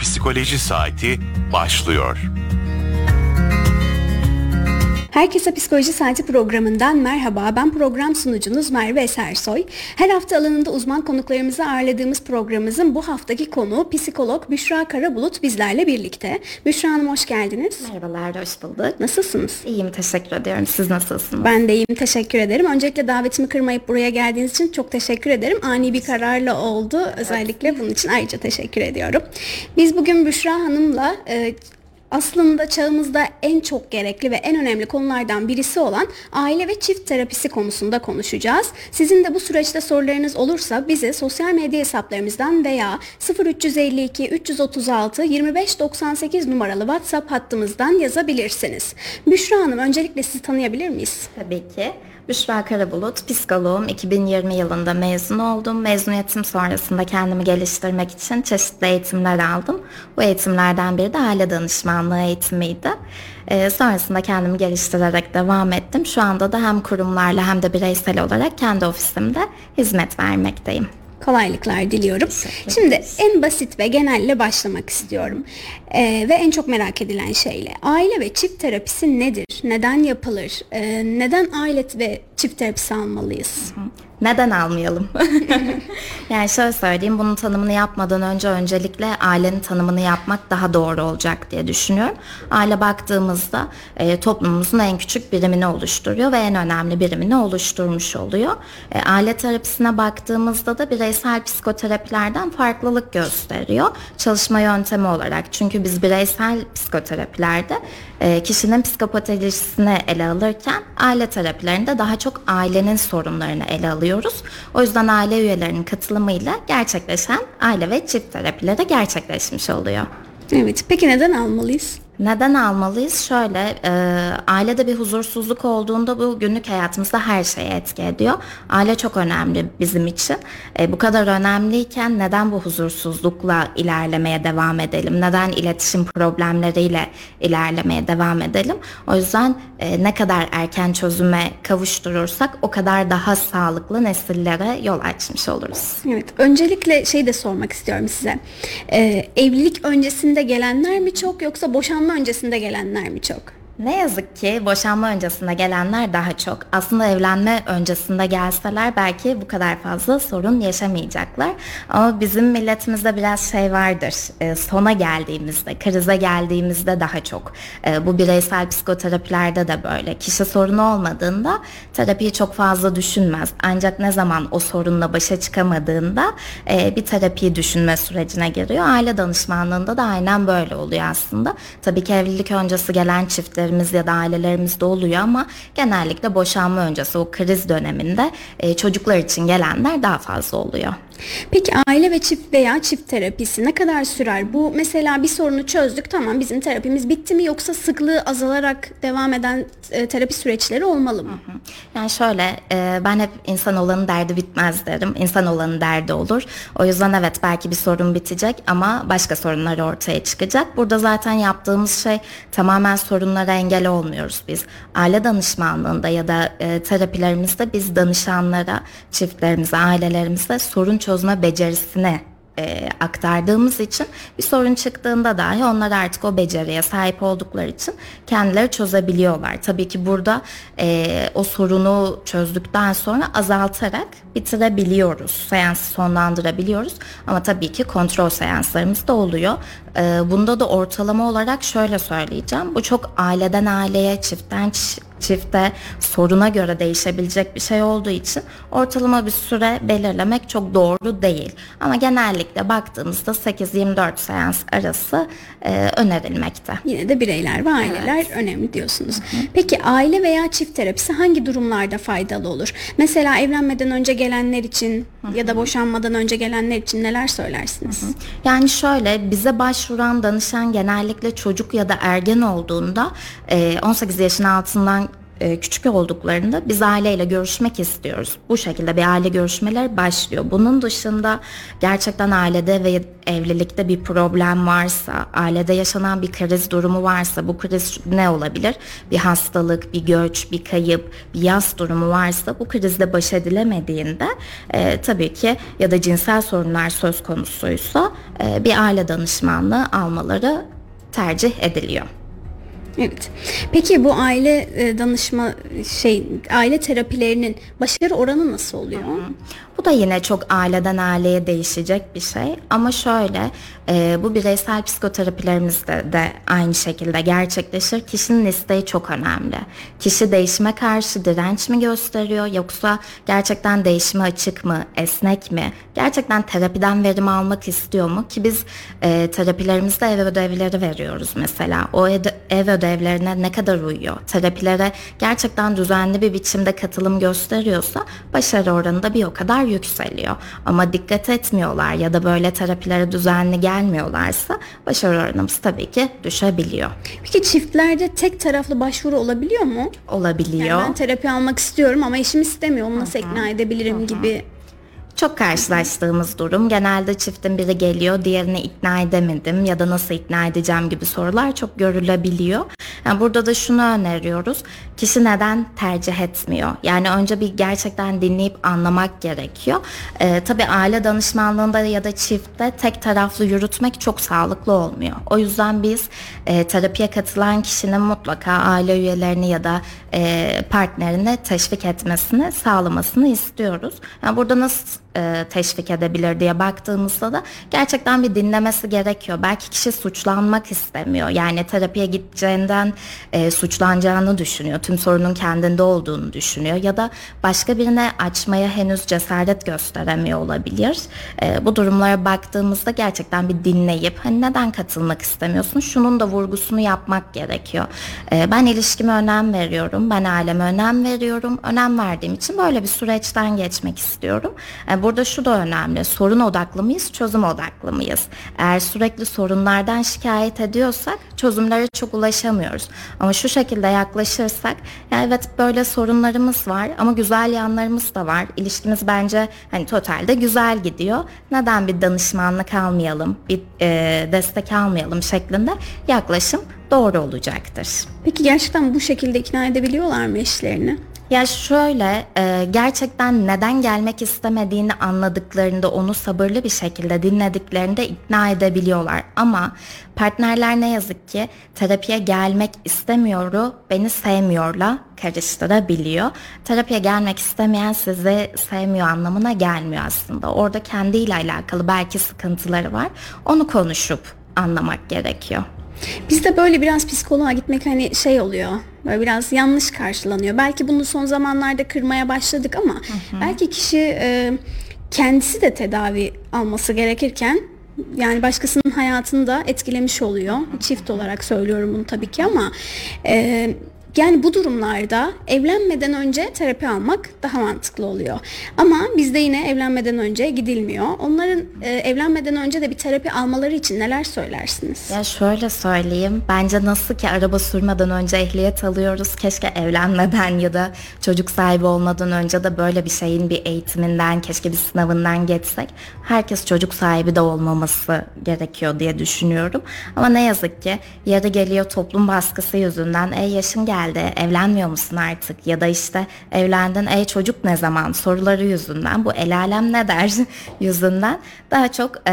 Psikoloji Saati başlıyor. Herkese Psikoloji Saati programından merhaba. Ben program sunucunuz Merve Esersoy. Her hafta alanında uzman konuklarımızı ağırladığımız programımızın bu haftaki konuğu psikolog Büşra Karabulut bizlerle birlikte. Büşra Hanım hoş geldiniz. Merhabalar, hoş bulduk. Nasılsınız? İyiyim, teşekkür ediyorum. Siz nasılsınız? Ben de iyiyim, teşekkür ederim. Öncelikle davetimi kırmayıp buraya geldiğiniz için çok teşekkür ederim. Ani bir kararla oldu. Özellikle bunun için ayrıca teşekkür ediyorum. Biz bugün Büşra Hanım'la e, aslında çağımızda en çok gerekli ve en önemli konulardan birisi olan aile ve çift terapisi konusunda konuşacağız. Sizin de bu süreçte sorularınız olursa bize sosyal medya hesaplarımızdan veya 0352 336 2598 numaralı WhatsApp hattımızdan yazabilirsiniz. Büşra Hanım öncelikle sizi tanıyabilir miyiz? Tabii ki. Büşra Karabulut, psikoloğum. 2020 yılında mezun oldum. Mezuniyetim sonrasında kendimi geliştirmek için çeşitli eğitimler aldım. Bu eğitimlerden biri de aile danışmanlığı eğitimiydi. Ee, sonrasında kendimi geliştirerek devam ettim. Şu anda da hem kurumlarla hem de bireysel olarak kendi ofisimde hizmet vermekteyim. Kolaylıklar diliyorum. Şimdi en basit ve genelle başlamak istiyorum. Ee, ve en çok merak edilen şeyle. Aile ve çift terapisi nedir? Neden yapılır? Ee, neden aile ve çift terapisi almalıyız? Neden almayalım? yani şöyle söyleyeyim bunun tanımını yapmadan önce öncelikle ailenin tanımını yapmak daha doğru olacak diye düşünüyorum. Aile baktığımızda e, toplumumuzun en küçük birimini oluşturuyor ve en önemli birimini oluşturmuş oluyor. E, aile terapisine baktığımızda da bireysel psikoterapilerden farklılık gösteriyor. Çalışma yöntemi olarak çünkü biz bireysel psikoterapilerde kişinin psikopatolojisini ele alırken aile terapilerinde daha çok ailenin sorunlarını ele alıyoruz. O yüzden aile üyelerinin katılımıyla gerçekleşen aile ve çift terapileri gerçekleşmiş oluyor. Evet, peki neden almalıyız? Neden almalıyız? Şöyle, e, ailede bir huzursuzluk olduğunda bu günlük hayatımızda her şeye etki ediyor. Aile çok önemli bizim için. E, bu kadar önemliyken neden bu huzursuzlukla ilerlemeye devam edelim? Neden iletişim problemleriyle ilerlemeye devam edelim? O yüzden e, ne kadar erken çözüme kavuşturursak o kadar daha sağlıklı nesillere yol açmış oluruz. Evet, öncelikle şey de sormak istiyorum size. E, evlilik öncesinde gelenler mi çok yoksa boşanma öncesinde gelenler mi çok? Ne yazık ki boşanma öncesinde gelenler daha çok. Aslında evlenme öncesinde gelseler belki bu kadar fazla sorun yaşamayacaklar. Ama bizim milletimizde biraz şey vardır. E, sona geldiğimizde, krize geldiğimizde daha çok. E, bu bireysel psikoterapilerde de böyle. Kişi sorunu olmadığında terapiyi çok fazla düşünmez. Ancak ne zaman o sorunla başa çıkamadığında e, bir terapiyi düşünme sürecine giriyor. Aile danışmanlığında da aynen böyle oluyor aslında. Tabii ki evlilik öncesi gelen çiftler çiftlerimiz ya da ailelerimizde oluyor ama genellikle boşanma öncesi o kriz döneminde e, çocuklar için gelenler daha fazla oluyor. Peki aile ve çift veya çift terapisi ne kadar sürer? Bu mesela bir sorunu çözdük tamam bizim terapimiz bitti mi yoksa sıklığı azalarak devam eden e, terapi süreçleri olmalı mı? Yani şöyle e, ben hep insan olanın derdi bitmez derim. İnsan olanın derdi olur. O yüzden evet belki bir sorun bitecek ama başka sorunlar ortaya çıkacak. Burada zaten yaptığımız şey tamamen sorunlara engel olmuyoruz biz. Aile danışmanlığında ya da e, terapilerimizde biz danışanlara, çiftlerimize, ailelerimize sorun çözme becerisine e, aktardığımız için bir sorun çıktığında dahi onlar artık o beceriye sahip oldukları için kendileri çözebiliyorlar. Tabii ki burada e, o sorunu çözdükten sonra azaltarak bitirebiliyoruz. Seansı sonlandırabiliyoruz. Ama tabii ki kontrol seanslarımız da oluyor. E, bunda da ortalama olarak şöyle söyleyeceğim. Bu çok aileden aileye, çiftten çifte soruna göre değişebilecek bir şey olduğu için ortalama bir süre belirlemek çok doğru değil. Ama genellikle baktığımızda 8-24 seans arası e, önerilmekte. Yine de bireyler ve aileler evet. önemli diyorsunuz. Hı hı. Peki aile veya çift terapisi hangi durumlarda faydalı olur? Mesela evlenmeden önce gelenler için hı hı. ya da boşanmadan önce gelenler için neler söylersiniz? Hı hı. Yani şöyle bize başvuran danışan genellikle çocuk ya da ergen olduğunda 18 yaşın altından e, küçük olduklarında biz aileyle görüşmek istiyoruz. Bu şekilde bir aile görüşmeler başlıyor. Bunun dışında gerçekten ailede ve evlilikte bir problem varsa, ailede yaşanan bir kriz durumu varsa bu kriz ne olabilir? Bir hastalık, bir göç, bir kayıp, bir yas durumu varsa bu krizle baş edilemediğinde e, tabii ki ya da cinsel sorunlar söz konusuysa e, bir aile danışmanlığı almaları tercih ediliyor. Evet. Peki bu aile e, danışma şey aile terapilerinin başarı oranı nasıl oluyor? Bu da yine çok aileden aileye değişecek bir şey ama şöyle e, bu bireysel psikoterapilerimizde de aynı şekilde gerçekleşir. Kişinin isteği çok önemli. Kişi değişime karşı direnç mi gösteriyor yoksa gerçekten değişime açık mı, esnek mi? Gerçekten terapiden verim almak istiyor mu? Ki biz e, terapilerimizde ev ödevleri veriyoruz mesela. O ev, ev ödevlerine ne kadar uyuyor? Terapilere gerçekten düzenli bir biçimde katılım gösteriyorsa başarı oranı da bir o kadar yükseliyor. Ama dikkat etmiyorlar ya da böyle terapilere düzenli gelmiyorlarsa başarı oranımız tabii ki düşebiliyor. Peki çiftlerde tek taraflı başvuru olabiliyor mu? Olabiliyor. Yani ben terapi almak istiyorum ama eşim istemiyor. Onu nasıl ikna edebilirim gibi çok karşılaştığımız durum. Genelde çiftin biri geliyor, diğerini ikna edemedim ya da nasıl ikna edeceğim gibi sorular çok görülebiliyor. Yani burada da şunu öneriyoruz. Kişi neden tercih etmiyor? Yani önce bir gerçekten dinleyip anlamak gerekiyor. Ee, tabii aile danışmanlığında ya da çiftte tek taraflı yürütmek çok sağlıklı olmuyor. O yüzden biz e, terapiye katılan kişinin mutlaka aile üyelerini ya da e, partnerini teşvik etmesini, sağlamasını istiyoruz. Yani burada nasıl e, teşvik edebilir diye baktığımızda da gerçekten bir dinlemesi gerekiyor. Belki kişi suçlanmak istemiyor. Yani terapiye gideceğinden e, suçlanacağını düşünüyor. Tüm sorunun kendinde olduğunu düşünüyor. Ya da başka birine açmaya henüz cesaret gösteremiyor olabilir. E, bu durumlara baktığımızda gerçekten bir dinleyip hani neden katılmak istemiyorsun? Şunun da vurgusunu yapmak gerekiyor. E, ben ilişkime önem veriyorum. Ben aileme önem veriyorum. Önem verdiğim için böyle bir süreçten geçmek istiyorum. E, burada şu da önemli. Sorun odaklı mıyız, çözüm odaklı mıyız? Eğer sürekli sorunlardan şikayet ediyorsak çözümlere çok ulaşamıyoruz. Ama şu şekilde yaklaşırsak ya evet böyle sorunlarımız var ama güzel yanlarımız da var. İlişkimiz bence hani totalde güzel gidiyor. Neden bir danışmanlık almayalım, bir e, destek almayalım şeklinde yaklaşım doğru olacaktır. Peki gerçekten bu şekilde ikna edebiliyorlar mı eşlerini? Ya şöyle e, gerçekten neden gelmek istemediğini anladıklarında onu sabırlı bir şekilde dinlediklerinde ikna edebiliyorlar. Ama partnerler ne yazık ki terapiye gelmek istemiyoru beni sevmiyorla karıştırabiliyor. Terapiye gelmek istemeyen sizi sevmiyor anlamına gelmiyor aslında. Orada kendiyle alakalı belki sıkıntıları var. Onu konuşup anlamak gerekiyor. Bizde böyle biraz psikoloğa gitmek hani şey oluyor. Böyle biraz yanlış karşılanıyor. Belki bunu son zamanlarda kırmaya başladık ama hı hı. belki kişi e, kendisi de tedavi alması gerekirken yani başkasının hayatını da etkilemiş oluyor. Çift olarak söylüyorum bunu tabii ki ama e, yani bu durumlarda evlenmeden önce terapi almak daha mantıklı oluyor. Ama bizde yine evlenmeden önce gidilmiyor. Onların e, evlenmeden önce de bir terapi almaları için neler söylersiniz? Ya şöyle söyleyeyim. Bence nasıl ki araba sürmeden önce ehliyet alıyoruz. Keşke evlenmeden ya da çocuk sahibi olmadan önce de böyle bir şeyin bir eğitiminden, keşke bir sınavından geçsek. Herkes çocuk sahibi de olmaması gerekiyor diye düşünüyorum. Ama ne yazık ki yarı geliyor toplum baskısı yüzünden. E yaşın geldi geldi evlenmiyor musun artık ya da işte evlendin ey çocuk ne zaman soruları yüzünden bu el alem ne der yüzünden daha çok e,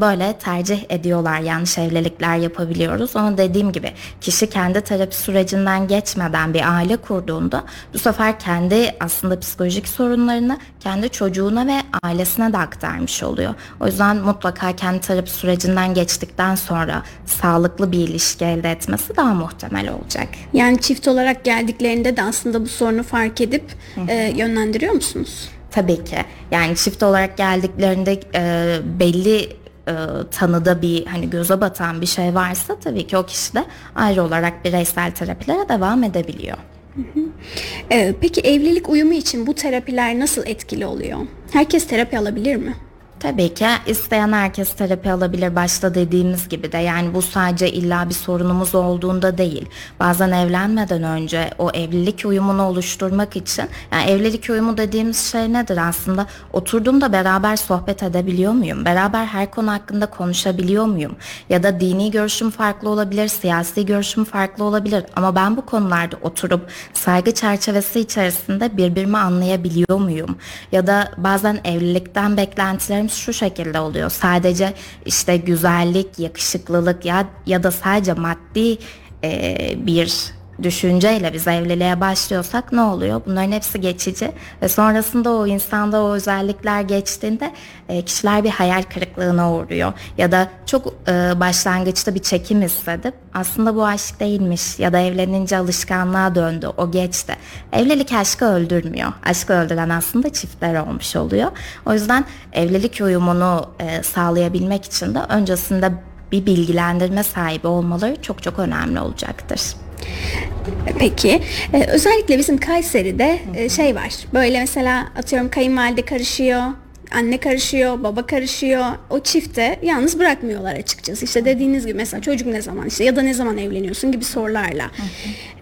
böyle tercih ediyorlar yanlış evlilikler yapabiliyoruz ama dediğim gibi kişi kendi terapi sürecinden geçmeden bir aile kurduğunda bu sefer kendi aslında psikolojik sorunlarını kendi çocuğuna ve ailesine de aktarmış oluyor. O yüzden mutlaka kendi terapi sürecinden geçtikten sonra sağlıklı bir ilişki elde etmesi daha muhtemel olacak. Yani çift çift olarak geldiklerinde de aslında bu sorunu fark edip e, yönlendiriyor musunuz? Tabii ki. Yani çift olarak geldiklerinde e, belli e, tanıda bir hani göze batan bir şey varsa tabii ki o kişi de ayrı olarak bireysel terapilere devam edebiliyor. Ee, peki evlilik uyumu için bu terapiler nasıl etkili oluyor? Herkes terapi alabilir mi? Tabii ki isteyen herkes terapi alabilir başta dediğimiz gibi de yani bu sadece illa bir sorunumuz olduğunda değil. Bazen evlenmeden önce o evlilik uyumunu oluşturmak için yani evlilik uyumu dediğimiz şey nedir aslında? Oturduğumda beraber sohbet edebiliyor muyum? Beraber her konu hakkında konuşabiliyor muyum? Ya da dini görüşüm farklı olabilir, siyasi görüşüm farklı olabilir ama ben bu konularda oturup saygı çerçevesi içerisinde birbirimi anlayabiliyor muyum? Ya da bazen evlilikten beklentilerim şu şekilde oluyor. Sadece işte güzellik, yakışıklılık ya ya da sadece maddi e, bir düşünceyle biz evliliğe başlıyorsak ne oluyor? Bunların hepsi geçici ve sonrasında o insanda o özellikler geçtiğinde e, kişiler bir hayal kırıklığına uğruyor ya da çok e, başlangıçta bir çekim hissedip aslında bu aşk değilmiş ya da evlenince alışkanlığa döndü o geçti. Evlilik aşkı öldürmüyor. Aşkı öldüren aslında çiftler olmuş oluyor. O yüzden evlilik uyumunu e, sağlayabilmek için de öncesinde bir bilgilendirme sahibi olmaları çok çok önemli olacaktır. Peki. Ee, özellikle bizim Kayseri'de e, şey var. Böyle mesela atıyorum kayınvalide karışıyor, anne karışıyor, baba karışıyor. O çifte yalnız bırakmıyorlar açıkçası. İşte dediğiniz gibi mesela çocuk ne zaman işte ya da ne zaman evleniyorsun gibi sorularla.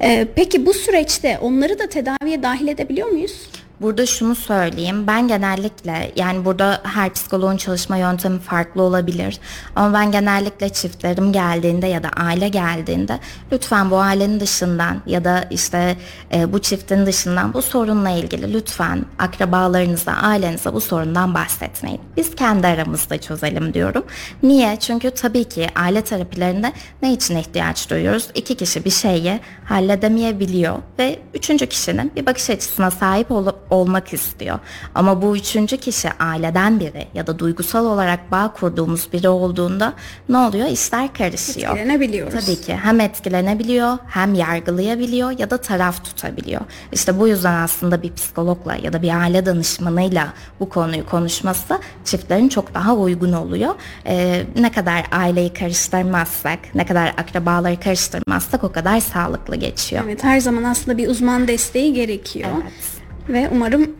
Ee, peki bu süreçte onları da tedaviye dahil edebiliyor muyuz? Burada şunu söyleyeyim. Ben genellikle yani burada her psikoloğun çalışma yöntemi farklı olabilir. Ama ben genellikle çiftlerim geldiğinde ya da aile geldiğinde lütfen bu ailenin dışından ya da işte e, bu çiftin dışından bu sorunla ilgili lütfen akrabalarınıza, ailenize bu sorundan bahsetmeyin. Biz kendi aramızda çözelim diyorum. Niye? Çünkü tabii ki aile terapilerinde ne için ihtiyaç duyuyoruz? İki kişi bir şeyi halledemeyebiliyor ve üçüncü kişinin bir bakış açısına sahip olup olmak istiyor. Ama bu üçüncü kişi aileden biri ya da duygusal olarak bağ kurduğumuz biri olduğunda ne oluyor? İşler karışıyor. Etkilenebiliyoruz. Tabii ki hem etkilenebiliyor hem yargılayabiliyor ya da taraf tutabiliyor. İşte bu yüzden aslında bir psikologla ya da bir aile danışmanıyla bu konuyu konuşması çiftlerin çok daha uygun oluyor. Ee, ne kadar aileyi karıştırmazsak, ne kadar akrabaları karıştırmazsak o kadar sağlıklı geçiyor. Evet her zaman aslında bir uzman desteği gerekiyor. Evet. Ve umarım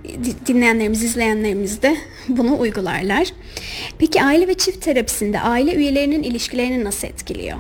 dinleyenlerimiz, izleyenlerimiz de bunu uygularlar. Peki aile ve çift terapisinde aile üyelerinin ilişkilerini nasıl etkiliyor?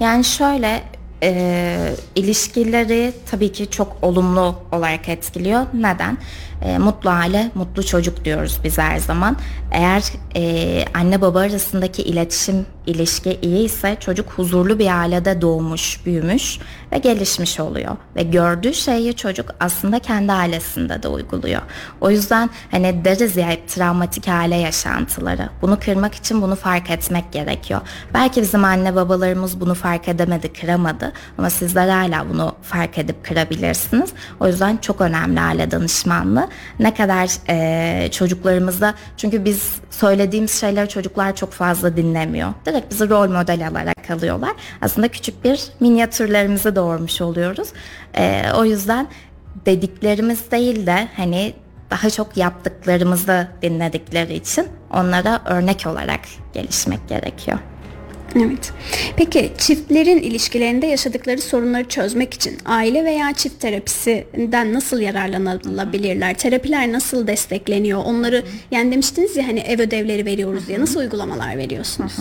Yani şöyle e, ilişkileri tabii ki çok olumlu olarak etkiliyor. Neden? E, mutlu aile, mutlu çocuk diyoruz biz her zaman. Eğer e, anne baba arasındaki iletişim, ilişki iyi ise çocuk huzurlu bir ailede doğmuş, büyümüş ve gelişmiş oluyor. Ve gördüğü şeyi çocuk aslında kendi ailesinde de uyguluyor. O yüzden hani deriz ya hep travmatik aile yaşantıları. Bunu kırmak için bunu fark etmek gerekiyor. Belki bizim anne babalarımız bunu fark edemedi, kıramadı ama sizler hala bunu fark edip kırabilirsiniz. O yüzden çok önemli aile danışmanlığı. Ne kadar e, çocuklarımızda çünkü biz söylediğimiz şeyleri çocuklar çok fazla dinlemiyor. Direkt bizi rol model alarak alıyorlar. Aslında küçük bir minyatürlerimizi doğurmuş oluyoruz. E, o yüzden dediklerimiz değil de hani daha çok yaptıklarımızı dinledikleri için onlara örnek olarak gelişmek gerekiyor. Evet. Peki çiftlerin ilişkilerinde yaşadıkları sorunları çözmek için aile veya çift terapisinden nasıl yararlanabilirler? Terapiler nasıl destekleniyor? Onları yani demiştiniz ya hani ev ödevleri veriyoruz diye nasıl uygulamalar veriyorsunuz?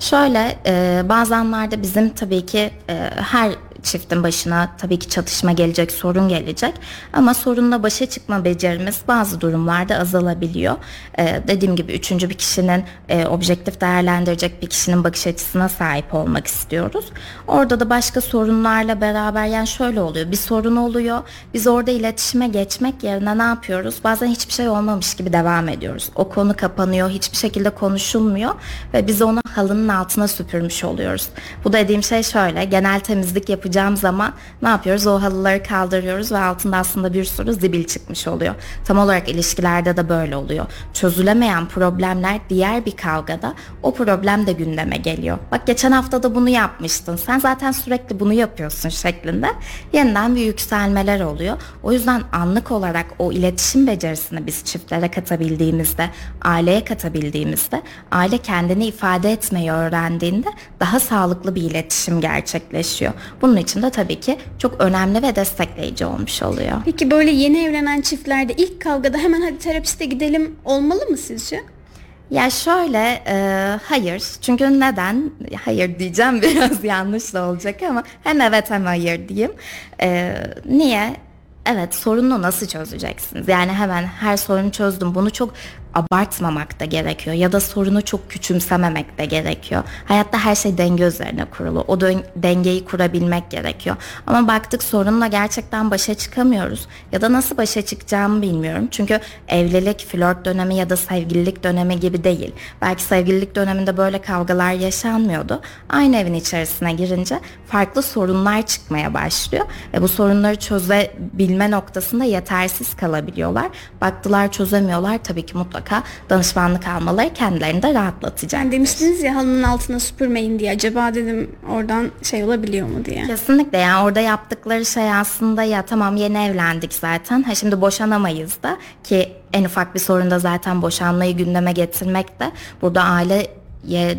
Şöyle e, bazenlerde bizim tabii ki e, her çiftin başına tabii ki çatışma gelecek, sorun gelecek. Ama sorunla başa çıkma becerimiz bazı durumlarda azalabiliyor. Ee, dediğim gibi üçüncü bir kişinin e, objektif değerlendirecek bir kişinin bakış açısına sahip olmak istiyoruz. Orada da başka sorunlarla beraber yani şöyle oluyor. Bir sorun oluyor. Biz orada iletişime geçmek yerine ne yapıyoruz? Bazen hiçbir şey olmamış gibi devam ediyoruz. O konu kapanıyor. Hiçbir şekilde konuşulmuyor ve biz onu halının altına süpürmüş oluyoruz. Bu dediğim şey şöyle. Genel temizlik yapacağız yapacağım zaman ne yapıyoruz? O halıları kaldırıyoruz ve altında aslında bir sürü zibil çıkmış oluyor. Tam olarak ilişkilerde de böyle oluyor. Çözülemeyen problemler diğer bir kavgada o problem de gündeme geliyor. Bak geçen hafta da bunu yapmıştın. Sen zaten sürekli bunu yapıyorsun şeklinde yeniden bir yükselmeler oluyor. O yüzden anlık olarak o iletişim becerisini biz çiftlere katabildiğimizde, aileye katabildiğimizde, aile kendini ifade etmeyi öğrendiğinde daha sağlıklı bir iletişim gerçekleşiyor. Bunun için de tabii ki çok önemli ve destekleyici olmuş oluyor. Peki böyle yeni evlenen çiftlerde ilk kavgada hemen hadi terapiste gidelim olmalı mı sizce? Ya şöyle e, hayır çünkü neden hayır diyeceğim biraz yanlış da olacak ama hem evet hem hayır diyeyim. E, niye? Evet sorunu nasıl çözeceksiniz? Yani hemen her sorunu çözdüm bunu çok abartmamak da gerekiyor ya da sorunu çok küçümsememek de gerekiyor. Hayatta her şey denge üzerine kurulu. O dengeyi kurabilmek gerekiyor. Ama baktık sorunla gerçekten başa çıkamıyoruz ya da nasıl başa çıkacağımı bilmiyorum. Çünkü evlilik, flört dönemi ya da sevgililik dönemi gibi değil. Belki sevgililik döneminde böyle kavgalar yaşanmıyordu. Aynı evin içerisine girince farklı sorunlar çıkmaya başlıyor ve bu sorunları çözebilme noktasında yetersiz kalabiliyorlar. Baktılar çözemiyorlar tabii ki mutlaka mutlaka danışmanlık almaları kendilerini de rahatlatacak. Yani demiştiniz ya halının altına süpürmeyin diye. Acaba dedim oradan şey olabiliyor mu diye. Kesinlikle yani orada yaptıkları şey aslında ya tamam yeni evlendik zaten. Ha şimdi boşanamayız da ki en ufak bir sorunda zaten boşanmayı gündeme getirmek de burada aile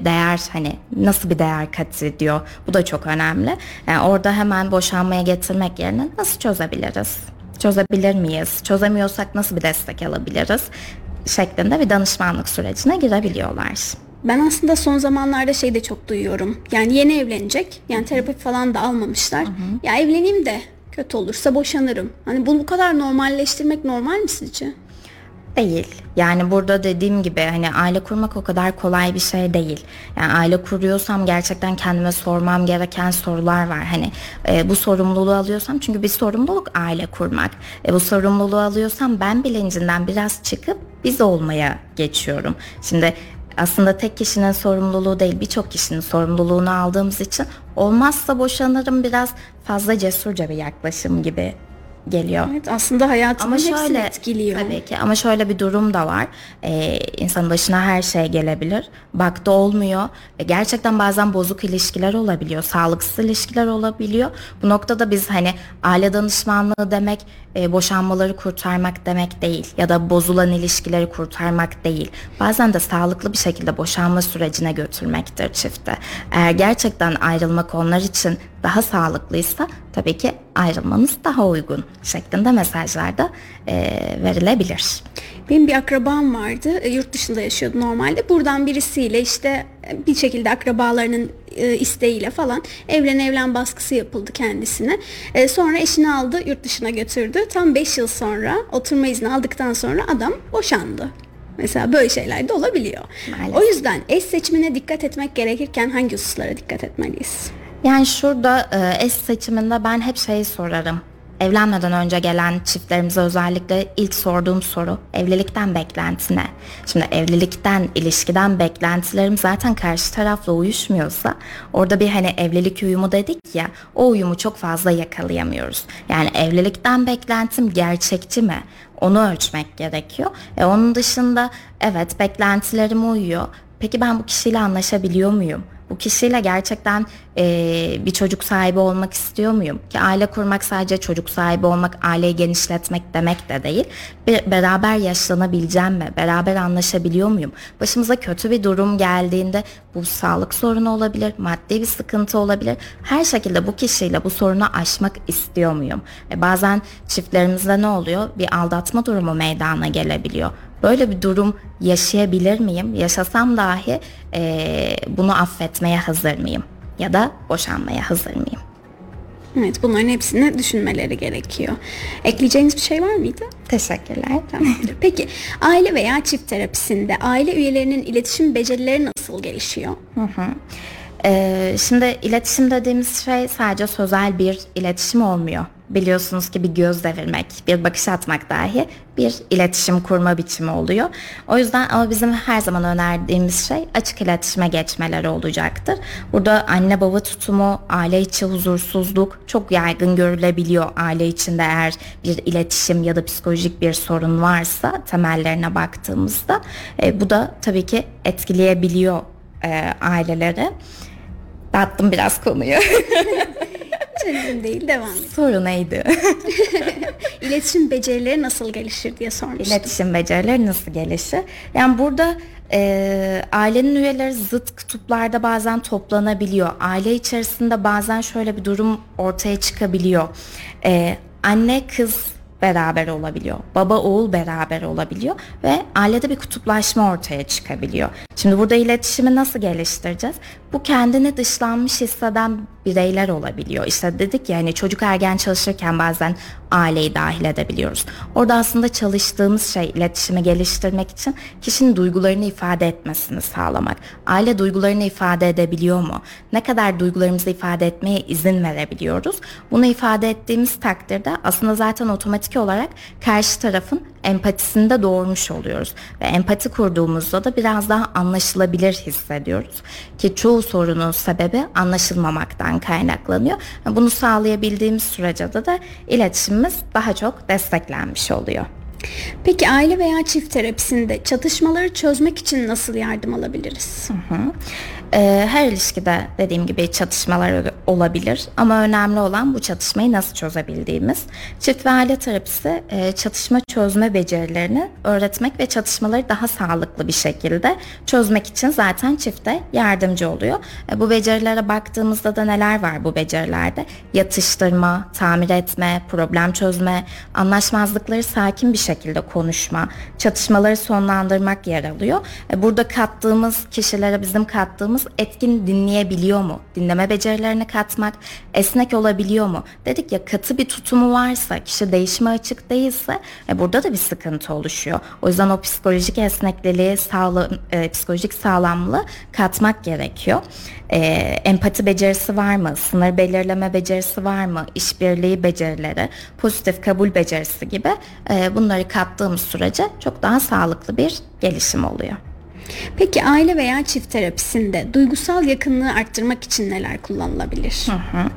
değer hani nasıl bir değer kat ediyor bu da çok önemli. Yani orada hemen boşanmaya getirmek yerine nasıl çözebiliriz? Çözebilir miyiz? Çözemiyorsak nasıl bir destek alabiliriz? Şeklinde bir danışmanlık sürecine girebiliyorlar. Ben aslında son zamanlarda şey de çok duyuyorum. Yani yeni evlenecek. Yani terapi falan da almamışlar. Hı hı. Ya evleneyim de kötü olursa boşanırım. Hani bunu bu kadar normalleştirmek normal mi sizce? Değil. Yani burada dediğim gibi hani aile kurmak o kadar kolay bir şey değil. Yani aile kuruyorsam gerçekten kendime sormam gereken sorular var. Hani e, bu sorumluluğu alıyorsam çünkü bir sorumluluk aile kurmak. E, bu sorumluluğu alıyorsam ben bilincinden biraz çıkıp biz olmaya geçiyorum. Şimdi aslında tek kişinin sorumluluğu değil birçok kişinin sorumluluğunu aldığımız için olmazsa boşanırım biraz fazla cesurca bir yaklaşım gibi geliyor. Evet aslında hayatımın ama şöyle, etkiliyor. Tabii ki ama şöyle bir durum da var. Ee, insanın başına her şey gelebilir. Baktı olmuyor. E, gerçekten bazen bozuk ilişkiler olabiliyor. Sağlıksız ilişkiler olabiliyor. Bu noktada biz hani aile danışmanlığı demek e, boşanmaları kurtarmak demek değil. Ya da bozulan ilişkileri kurtarmak değil. Bazen de sağlıklı bir şekilde boşanma sürecine götürmektir çifte. Eğer gerçekten ayrılmak onlar için daha sağlıklıysa tabii ki ayrılmanız daha uygun şeklinde mesajlarda e, verilebilir. Benim bir akrabam vardı. E, yurt dışında yaşıyordu normalde. Buradan birisiyle işte e, bir şekilde akrabalarının e, isteğiyle falan evlen evlen baskısı yapıldı kendisine. E, sonra eşini aldı yurt dışına götürdü. Tam 5 yıl sonra oturma izni aldıktan sonra adam boşandı. Mesela böyle şeyler de olabiliyor. Maalesef. O yüzden eş seçimine dikkat etmek gerekirken hangi hususlara dikkat etmeliyiz? Yani şurada e, eş seçiminde ben hep şeyi sorarım. Evlenmeden önce gelen çiftlerimize özellikle ilk sorduğum soru evlilikten beklenti ne? Şimdi evlilikten, ilişkiden beklentilerim zaten karşı tarafla uyuşmuyorsa orada bir hani evlilik uyumu dedik ya o uyumu çok fazla yakalayamıyoruz. Yani evlilikten beklentim gerçekçi mi? Onu ölçmek gerekiyor. E onun dışında evet beklentilerim uyuyor. Peki ben bu kişiyle anlaşabiliyor muyum? bu kişiyle gerçekten e, bir çocuk sahibi olmak istiyor muyum? Ki aile kurmak sadece çocuk sahibi olmak, aileyi genişletmek demek de değil. Bir, beraber yaşlanabileceğim mi? Beraber anlaşabiliyor muyum? Başımıza kötü bir durum geldiğinde bu sağlık sorunu olabilir, maddi bir sıkıntı olabilir. Her şekilde bu kişiyle bu sorunu aşmak istiyor muyum? E, bazen çiftlerimizde ne oluyor? Bir aldatma durumu meydana gelebiliyor. Böyle bir durum yaşayabilir miyim? Yaşasam dahi e, bunu affetmeye hazır mıyım? Ya da boşanmaya hazır mıyım? Evet bunların hepsini düşünmeleri gerekiyor. Ekleyeceğiniz bir şey var mıydı? Teşekkürler. Tamamdır. Peki aile veya çift terapisinde aile üyelerinin iletişim becerileri nasıl gelişiyor? Hı hı. Ee, şimdi iletişim dediğimiz şey sadece sözel bir iletişim olmuyor. Biliyorsunuz ki bir göz devirmek, bir bakış atmak dahi bir iletişim kurma biçimi oluyor. O yüzden ama bizim her zaman önerdiğimiz şey açık iletişime geçmeleri olacaktır. Burada anne baba tutumu, aile içi huzursuzluk çok yaygın görülebiliyor aile içinde eğer bir iletişim ya da psikolojik bir sorun varsa temellerine baktığımızda. E, bu da tabii ki etkileyebiliyor e, aileleri. Dağıttım biraz konuyu. Hiç değil devam et. Soru neydi? İletişim becerileri nasıl gelişir diye sormuştum. İletişim becerileri nasıl gelişir? Yani burada e, ailenin üyeleri zıt kutuplarda bazen toplanabiliyor. Aile içerisinde bazen şöyle bir durum ortaya çıkabiliyor. E, anne kız beraber olabiliyor. Baba oğul beraber olabiliyor ve ailede bir kutuplaşma ortaya çıkabiliyor. Şimdi burada iletişimi nasıl geliştireceğiz? Bu kendini dışlanmış hisseden bireyler olabiliyor. İşte dedik ya hani çocuk ergen çalışırken bazen aileyi dahil edebiliyoruz. Orada aslında çalıştığımız şey iletişimi geliştirmek için kişinin duygularını ifade etmesini sağlamak. Aile duygularını ifade edebiliyor mu? Ne kadar duygularımızı ifade etmeye izin verebiliyoruz? Bunu ifade ettiğimiz takdirde aslında zaten otomatik olarak karşı tarafın empatisinde doğurmuş oluyoruz. Ve empati kurduğumuzda da biraz daha anlaşılabilir hissediyoruz. Ki çoğu sorunun sebebi anlaşılmamaktan kaynaklanıyor. Bunu sağlayabildiğimiz sürece de, de iletişimimiz daha çok desteklenmiş oluyor. Peki aile veya çift terapisinde çatışmaları çözmek için nasıl yardım alabiliriz? Hı hı. Ee, her ilişkide dediğim gibi çatışmalar olabilir ama önemli olan bu çatışmayı nasıl çözebildiğimiz. Çift ve aile terapisi e, çatışma çözme becerilerini öğretmek ve çatışmaları daha sağlıklı bir şekilde çözmek için zaten çifte yardımcı oluyor. E, bu becerilere baktığımızda da neler var bu becerilerde? Yatıştırma, tamir etme, problem çözme, anlaşmazlıkları sakin bir şekilde konuşma, çatışmaları sonlandırmak yer alıyor. E, burada kattığımız kişilere bizim kattığımız kullanıcımız etkin dinleyebiliyor mu? Dinleme becerilerini katmak, esnek olabiliyor mu? Dedik ya katı bir tutumu varsa, kişi değişime açık değilse e, burada da bir sıkıntı oluşuyor. O yüzden o psikolojik esnekliliği, sağla, e, psikolojik sağlamlığı katmak gerekiyor. E, empati becerisi var mı? Sınır belirleme becerisi var mı? İşbirliği becerileri, pozitif kabul becerisi gibi e, bunları kattığımız sürece çok daha sağlıklı bir gelişim oluyor. Peki aile veya çift terapisinde duygusal yakınlığı arttırmak için neler kullanılabilir? Hı hı.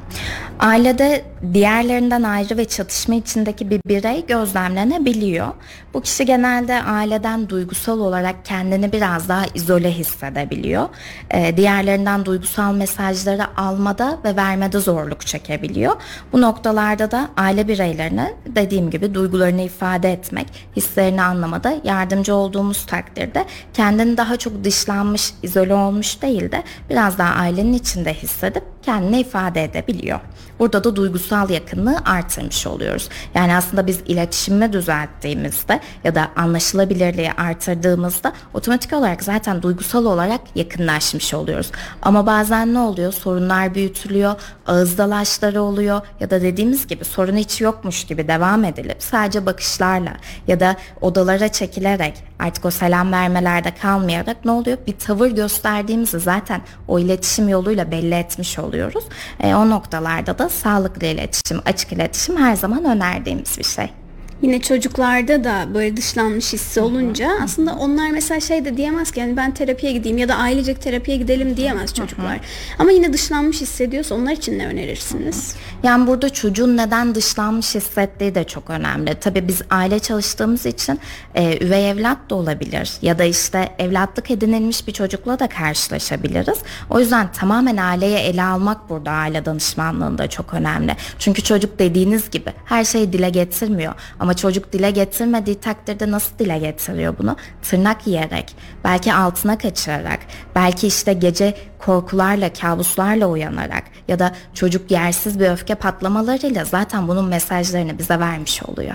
Ailede diğerlerinden ayrı ve çatışma içindeki bir birey gözlemlenebiliyor. Bu kişi genelde aileden duygusal olarak kendini biraz daha izole hissedebiliyor. Ee, diğerlerinden duygusal mesajları almada ve vermede zorluk çekebiliyor. Bu noktalarda da aile bireylerine dediğim gibi duygularını ifade etmek, hislerini anlamada yardımcı olduğumuz takdirde kendini daha çok dışlanmış, izole olmuş değil de biraz daha ailenin içinde hissedip kendini ifade edebiliyor. Burada da duygusal yakınlığı artırmış oluyoruz. Yani aslında biz iletişimi düzelttiğimizde ya da anlaşılabilirliği artırdığımızda otomatik olarak zaten duygusal olarak yakınlaşmış oluyoruz. Ama bazen ne oluyor? Sorunlar büyütülüyor, ağız dalaşları oluyor ya da dediğimiz gibi sorun hiç yokmuş gibi devam edilip sadece bakışlarla ya da odalara çekilerek artık o selam vermelerde kalmayarak ne oluyor? Bir tavır gösterdiğimizi zaten o iletişim yoluyla belli etmiş oluyoruz. E, o noktalarda da sağlıklı iletişim, açık iletişim her zaman önerdiğimiz bir şey. Yine çocuklarda da böyle dışlanmış hissi olunca Hı-hı. aslında onlar mesela şey de diyemez ki yani ben terapiye gideyim ya da ailecek terapiye gidelim diyemez çocuklar. Hı-hı. Ama yine dışlanmış hissediyorsa onlar için ne önerirsiniz? Hı-hı. Yani burada çocuğun neden dışlanmış hissettiği de çok önemli. Tabii biz aile çalıştığımız için e, üvey evlat da olabilir ya da işte evlatlık edinilmiş bir çocukla da karşılaşabiliriz. O yüzden tamamen aileye ele almak burada aile danışmanlığında çok önemli. Çünkü çocuk dediğiniz gibi her şeyi dile getirmiyor ama ama çocuk dile getirmediği takdirde nasıl dile getiriyor bunu? Tırnak yiyerek, belki altına kaçırarak, belki işte gece korkularla, kabuslarla uyanarak ya da çocuk yersiz bir öfke patlamalarıyla zaten bunun mesajlarını bize vermiş oluyor.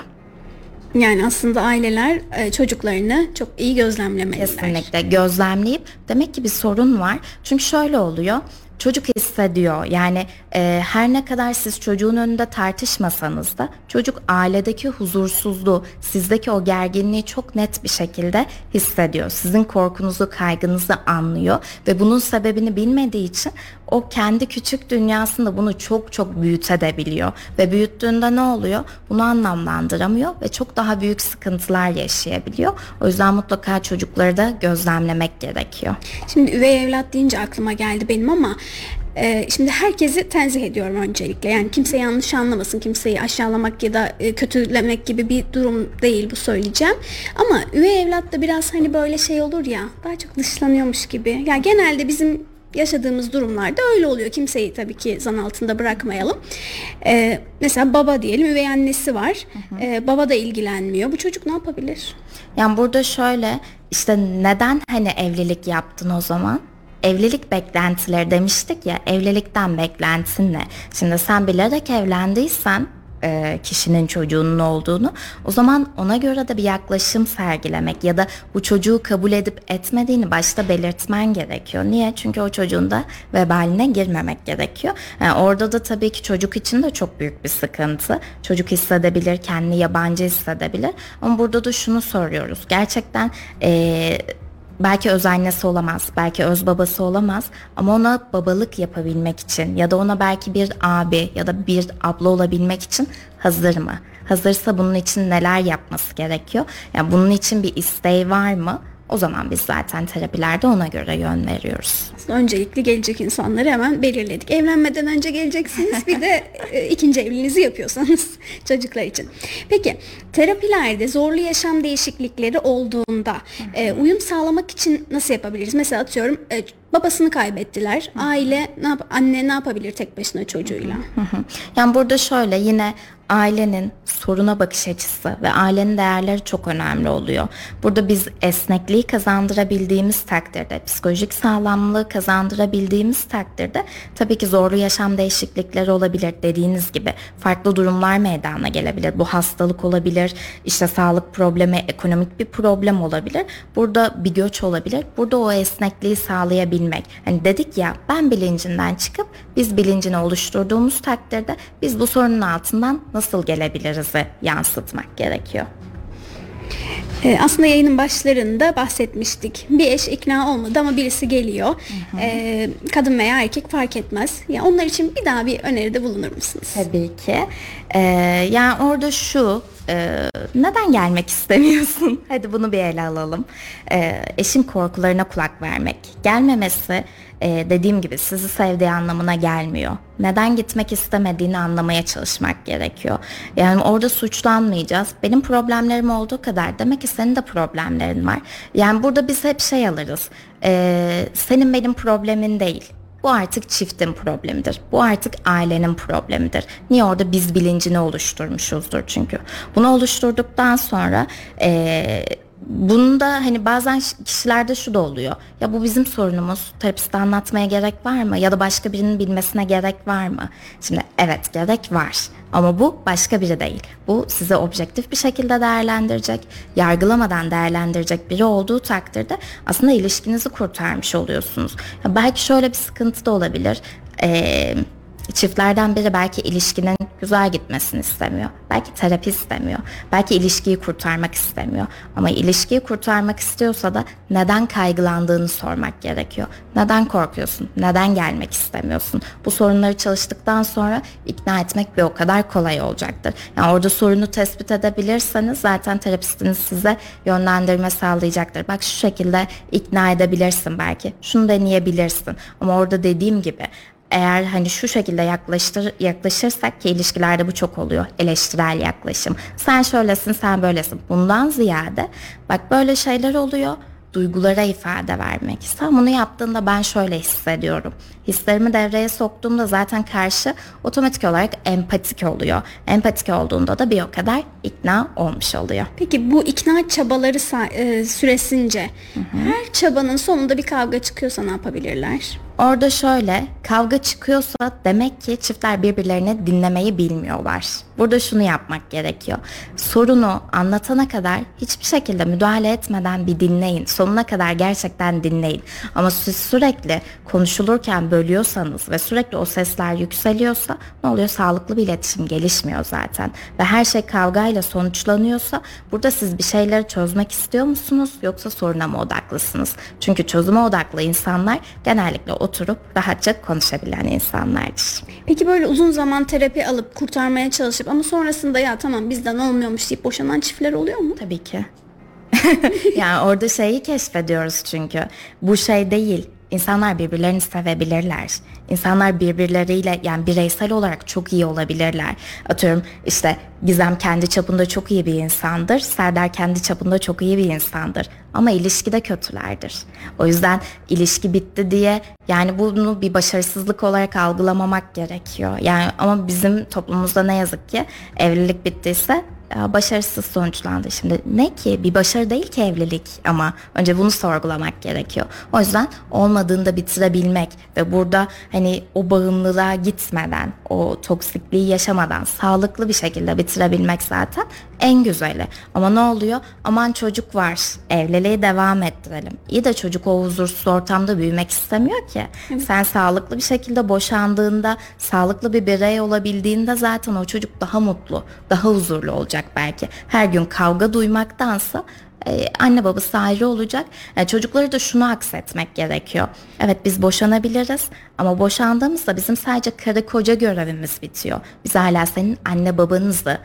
Yani aslında aileler e, çocuklarını çok iyi gözlemlemeliler. Kesinlikle gözlemleyip demek ki bir sorun var. Çünkü şöyle oluyor çocuk hissediyor. Yani e, her ne kadar siz çocuğun önünde tartışmasanız da çocuk ailedeki huzursuzluğu, sizdeki o gerginliği çok net bir şekilde hissediyor. Sizin korkunuzu, kaygınızı anlıyor ve bunun sebebini bilmediği için o kendi küçük dünyasında bunu çok çok büyütebiliyor ve büyüttüğünde ne oluyor? Bunu anlamlandıramıyor ve çok daha büyük sıkıntılar yaşayabiliyor. O yüzden mutlaka çocukları da gözlemlemek gerekiyor. Şimdi üvey evlat deyince aklıma geldi benim ama e, şimdi herkesi tenzih ediyorum öncelikle. Yani kimse yanlış anlamasın, kimseyi aşağılamak ya da e, kötülemek gibi bir durum değil bu söyleyeceğim. Ama üvey evlat da biraz hani böyle şey olur ya, daha çok dışlanıyormuş gibi. Ya yani genelde bizim yaşadığımız durumlarda öyle oluyor. Kimseyi tabii ki zan altında bırakmayalım. Ee, mesela baba diyelim üvey annesi var. Hı hı. Ee, baba da ilgilenmiyor. Bu çocuk ne yapabilir? Yani burada şöyle işte neden hani evlilik yaptın o zaman? evlilik beklentileri demiştik ya evlilikten beklentin ne? Şimdi sen bilerek evlendiysen e, kişinin çocuğunun olduğunu o zaman ona göre de bir yaklaşım sergilemek ya da bu çocuğu kabul edip etmediğini başta belirtmen gerekiyor. Niye? Çünkü o çocuğun da vebaline girmemek gerekiyor. Yani orada da tabii ki çocuk için de çok büyük bir sıkıntı. Çocuk hissedebilir, kendini yabancı hissedebilir. Ama burada da şunu soruyoruz. Gerçekten eee belki öz annesi olamaz, belki öz babası olamaz ama ona babalık yapabilmek için ya da ona belki bir abi ya da bir abla olabilmek için hazır mı? Hazırsa bunun için neler yapması gerekiyor? Yani bunun için bir isteği var mı? O zaman biz zaten terapilerde ona göre yön veriyoruz. Öncelikli gelecek insanları hemen belirledik. Evlenmeden önce geleceksiniz bir de e, ikinci evliliğinizi yapıyorsanız çocuklar için. Peki terapilerde zorlu yaşam değişiklikleri olduğunda e, uyum sağlamak için nasıl yapabiliriz? Mesela atıyorum e, babasını kaybettiler. Aile ne yap anne ne yapabilir tek başına çocuğuyla? Yani burada şöyle yine ailenin soruna bakış açısı ve ailenin değerleri çok önemli oluyor. Burada biz esnekliği kazandırabildiğimiz takdirde, psikolojik sağlamlığı kazandırabildiğimiz takdirde tabii ki zorlu yaşam değişiklikleri olabilir dediğiniz gibi. Farklı durumlar meydana gelebilir. Bu hastalık olabilir, işte sağlık problemi, ekonomik bir problem olabilir. Burada bir göç olabilir. Burada o esnekliği sağlayabilmek. Hani dedik ya ben bilincinden çıkıp biz bilincini oluşturduğumuz takdirde biz bu sorunun altından nasıl gelebiliriz yansıtmak gerekiyor. Ee, aslında yayının başlarında bahsetmiştik. Bir eş ikna olmadı ama birisi geliyor. Ee, kadın veya erkek fark etmez. Ya onlar için bir daha bir öneride bulunur musunuz? Tabii ki. Ee, yani orada şu e, neden gelmek istemiyorsun? Hadi bunu bir ele alalım. Ee, eşin korkularına kulak vermek. Gelmemesi e, dediğim gibi sizi sevdiği anlamına gelmiyor. Neden gitmek istemediğini anlamaya çalışmak gerekiyor. Yani orada suçlanmayacağız. Benim problemlerim olduğu kadar demek ki senin de problemlerin var. Yani burada biz hep şey alırız. E, senin benim problemin değil. Bu artık çiftin problemidir. Bu artık ailenin problemidir. Niye orada biz bilincini oluşturmuşuzdur çünkü. Bunu oluşturduktan sonra eee Bunda hani bazen kişilerde şu da oluyor. Ya bu bizim sorunumuz. Terapiste anlatmaya gerek var mı? Ya da başka birinin bilmesine gerek var mı? Şimdi evet gerek var. Ama bu başka biri değil. Bu size objektif bir şekilde değerlendirecek, yargılamadan değerlendirecek biri olduğu takdirde aslında ilişkinizi kurtarmış oluyorsunuz. Ya belki şöyle bir sıkıntı da olabilir. Eee çiftlerden biri belki ilişkinin güzel gitmesini istemiyor. Belki terapi istemiyor. Belki ilişkiyi kurtarmak istemiyor. Ama ilişkiyi kurtarmak istiyorsa da neden kaygılandığını sormak gerekiyor. Neden korkuyorsun? Neden gelmek istemiyorsun? Bu sorunları çalıştıktan sonra ikna etmek bir o kadar kolay olacaktır. Yani orada sorunu tespit edebilirseniz zaten terapistiniz size yönlendirme sağlayacaktır. Bak şu şekilde ikna edebilirsin belki. Şunu deneyebilirsin. Ama orada dediğim gibi eğer hani şu şekilde yaklaştır, yaklaşırsak ki ilişkilerde bu çok oluyor. Eleştirel yaklaşım. Sen şöylesin, sen böylesin. Bundan ziyade bak böyle şeyler oluyor duygulara ifade vermek. Sen bunu yaptığında ben şöyle hissediyorum. Hislerimi devreye soktuğumda zaten karşı otomatik olarak empatik oluyor. Empatik olduğunda da bir o kadar ikna olmuş oluyor. Peki bu ikna çabaları e, süresince hı hı. her çabanın sonunda bir kavga çıkıyorsa ne yapabilirler? Orada şöyle kavga çıkıyorsa demek ki çiftler birbirlerini dinlemeyi bilmiyorlar. Burada şunu yapmak gerekiyor. Sorunu anlatana kadar hiçbir şekilde müdahale etmeden bir dinleyin. Sonuna kadar gerçekten dinleyin. Ama siz sürekli konuşulurken bölüyorsanız ve sürekli o sesler yükseliyorsa ne oluyor? Sağlıklı bir iletişim gelişmiyor zaten. Ve her şey kavgayla sonuçlanıyorsa burada siz bir şeyleri çözmek istiyor musunuz yoksa soruna mı odaklısınız? Çünkü çözüme odaklı insanlar genellikle oturup rahatça konuşabilen insanlardır. Peki böyle uzun zaman terapi alıp kurtarmaya çalışıp ama sonrasında ya tamam bizden olmuyormuş deyip boşanan çiftler oluyor mu? Tabii ki. yani orada şeyi keşfediyoruz çünkü. Bu şey değil. İnsanlar birbirlerini sevebilirler. İnsanlar birbirleriyle yani bireysel olarak çok iyi olabilirler. Atıyorum işte Gizem kendi çapında çok iyi bir insandır. Serdar kendi çapında çok iyi bir insandır. Ama ilişkide kötülerdir. O yüzden ilişki bitti diye yani bunu bir başarısızlık olarak algılamamak gerekiyor. Yani ama bizim toplumumuzda ne yazık ki evlilik bittiyse başarısız sonuçlandı. Şimdi ne ki bir başarı değil ki evlilik ama önce bunu sorgulamak gerekiyor. O yüzden olmadığında bitirebilmek ve burada hani o bağımlılığa gitmeden, o toksikliği yaşamadan sağlıklı bir şekilde bitirebilmek zaten en güzeli. Ama ne oluyor? Aman çocuk var, evliliği devam ettirelim. İyi de çocuk o huzursuz ortamda büyümek istemiyor ki. Sen sağlıklı bir şekilde boşandığında, sağlıklı bir birey olabildiğinde zaten o çocuk daha mutlu, daha huzurlu olacak belki. Her gün kavga duymaktansa e, anne babası ayrı olacak. Yani e, çocukları da şunu aksetmek gerekiyor. Evet biz boşanabiliriz ama boşandığımızda bizim sadece karı koca görevimiz bitiyor. Biz hala senin anne babanızı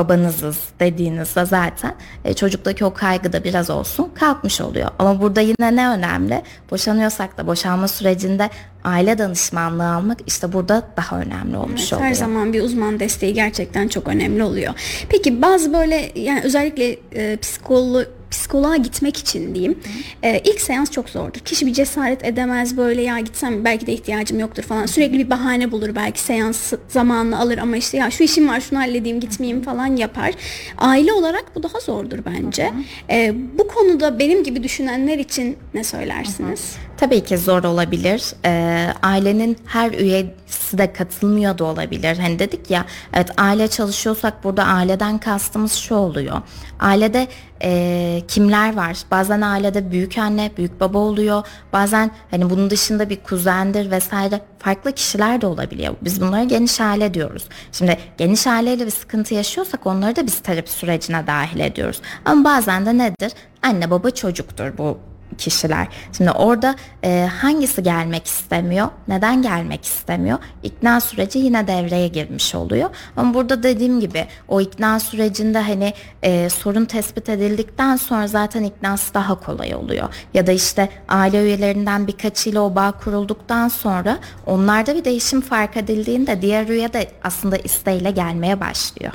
babanızız dediğinizde zaten e, çocuktaki o kaygı da biraz olsun kalkmış oluyor. Ama burada yine ne önemli? Boşanıyorsak da boşanma sürecinde aile danışmanlığı almak işte burada daha önemli olmuş evet, oluyor. Her zaman bir uzman desteği gerçekten çok önemli oluyor. Peki bazı böyle yani özellikle e, psikolo psikoloğa gitmek için diyeyim. E, ilk seans çok zordur. Kişi bir cesaret edemez böyle ya gitsem belki de ihtiyacım yoktur falan. Sürekli bir bahane bulur belki seans zamanını alır ama işte ya şu işim var şunu halledeyim gitmeyeyim falan yapar. Aile olarak bu daha zordur bence. E, bu konuda benim gibi düşünenler için ne söylersiniz? Tabii ki zor olabilir. Ee, ailenin her üyesi de katılmıyor da olabilir. Hani dedik ya evet aile çalışıyorsak burada aileden kastımız şu oluyor. Ailede e, kimler var? Bazen ailede büyük anne, büyük baba oluyor. Bazen hani bunun dışında bir kuzendir vesaire farklı kişiler de olabiliyor. Biz bunlara geniş aile diyoruz. Şimdi geniş aileyle bir sıkıntı yaşıyorsak onları da biz terapi sürecine dahil ediyoruz. Ama bazen de nedir? Anne baba çocuktur bu kişiler. Şimdi orada e, hangisi gelmek istemiyor? Neden gelmek istemiyor? İkna süreci yine devreye girmiş oluyor. Ama burada dediğim gibi o ikna sürecinde hani e, sorun tespit edildikten sonra zaten iknası daha kolay oluyor. Ya da işte aile üyelerinden birkaçıyla o bağ kurulduktan sonra onlarda bir değişim fark edildiğinde diğer üye de aslında isteğiyle gelmeye başlıyor.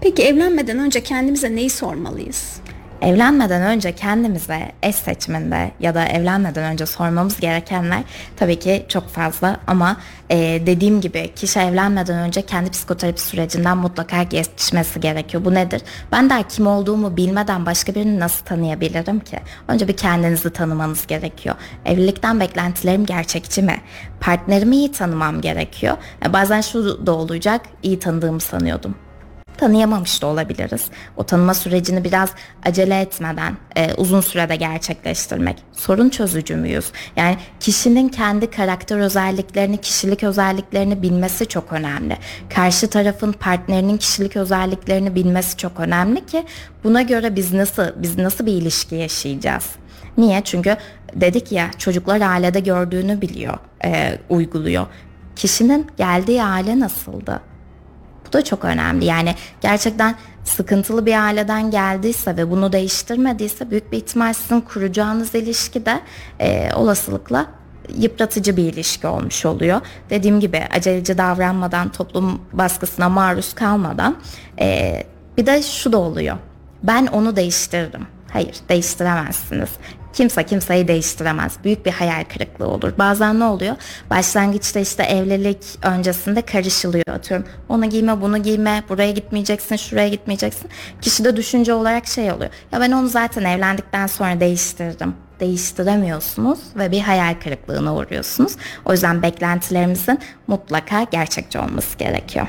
Peki evlenmeden önce kendimize neyi sormalıyız? Evlenmeden önce kendimize eş seçiminde ya da evlenmeden önce sormamız gerekenler tabii ki çok fazla ama e, dediğim gibi kişi evlenmeden önce kendi psikoterapi sürecinden mutlaka geçmesi gerekiyor. Bu nedir? Ben daha kim olduğumu bilmeden başka birini nasıl tanıyabilirim ki? Önce bir kendinizi tanımanız gerekiyor. Evlilikten beklentilerim gerçekçi mi? Partnerimi iyi tanımam gerekiyor. E, bazen şu da olacak, iyi tanıdığımı sanıyordum tanıyamamış da olabiliriz. O tanıma sürecini biraz acele etmeden e, uzun sürede gerçekleştirmek. Sorun çözücü müyüz? Yani kişinin kendi karakter özelliklerini, kişilik özelliklerini bilmesi çok önemli. Karşı tarafın partnerinin kişilik özelliklerini bilmesi çok önemli ki buna göre biz nasıl biz nasıl bir ilişki yaşayacağız? Niye? Çünkü dedik ya çocuklar ailede gördüğünü biliyor, e, uyguluyor. Kişinin geldiği aile nasıldı? Bu da çok önemli. Yani gerçekten sıkıntılı bir aileden geldiyse ve bunu değiştirmediyse büyük bir ihtimal sizin kuracağınız ilişki de e, olasılıkla yıpratıcı bir ilişki olmuş oluyor. Dediğim gibi aceleci davranmadan, toplum baskısına maruz kalmadan e, bir de şu da oluyor. Ben onu değiştiririm. Hayır değiştiremezsiniz. Kimse kimseyi değiştiremez. Büyük bir hayal kırıklığı olur. Bazen ne oluyor? Başlangıçta işte evlilik öncesinde karışılıyor. Atıyorum onu giyme bunu giyme buraya gitmeyeceksin şuraya gitmeyeceksin. Kişi de düşünce olarak şey oluyor. Ya ben onu zaten evlendikten sonra değiştirdim değiştiremiyorsunuz ve bir hayal kırıklığına uğruyorsunuz. O yüzden beklentilerimizin mutlaka gerçekçi olması gerekiyor.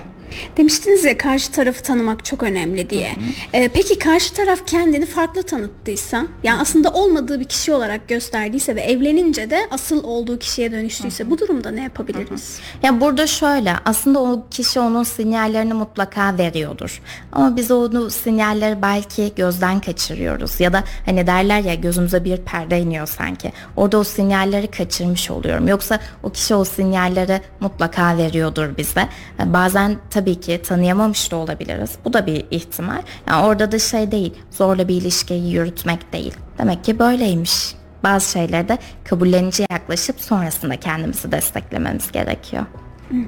Demiştiniz ya karşı tarafı tanımak çok önemli diye. Ee, peki karşı taraf kendini farklı tanıttıysa, yani aslında olmadığı bir kişi olarak gösterdiyse ve evlenince de asıl olduğu kişiye dönüştüyse bu durumda ne yapabiliriz? Ya burada şöyle, aslında o kişi onun sinyallerini mutlaka veriyordur. Ama biz onu sinyalleri belki gözden kaçırıyoruz ya da hani derler ya gözümüze bir perde iniyor sanki. Orada o sinyalleri kaçırmış oluyorum. Yoksa o kişi o sinyalleri mutlaka veriyordur bize. Bazen tabii ki tanıyamamış da olabiliriz. Bu da bir ihtimal. Yani orada da şey değil, zorla bir ilişkiyi yürütmek değil. Demek ki böyleymiş. Bazı şeyleri de kabullenici yaklaşıp sonrasında kendimizi desteklememiz gerekiyor.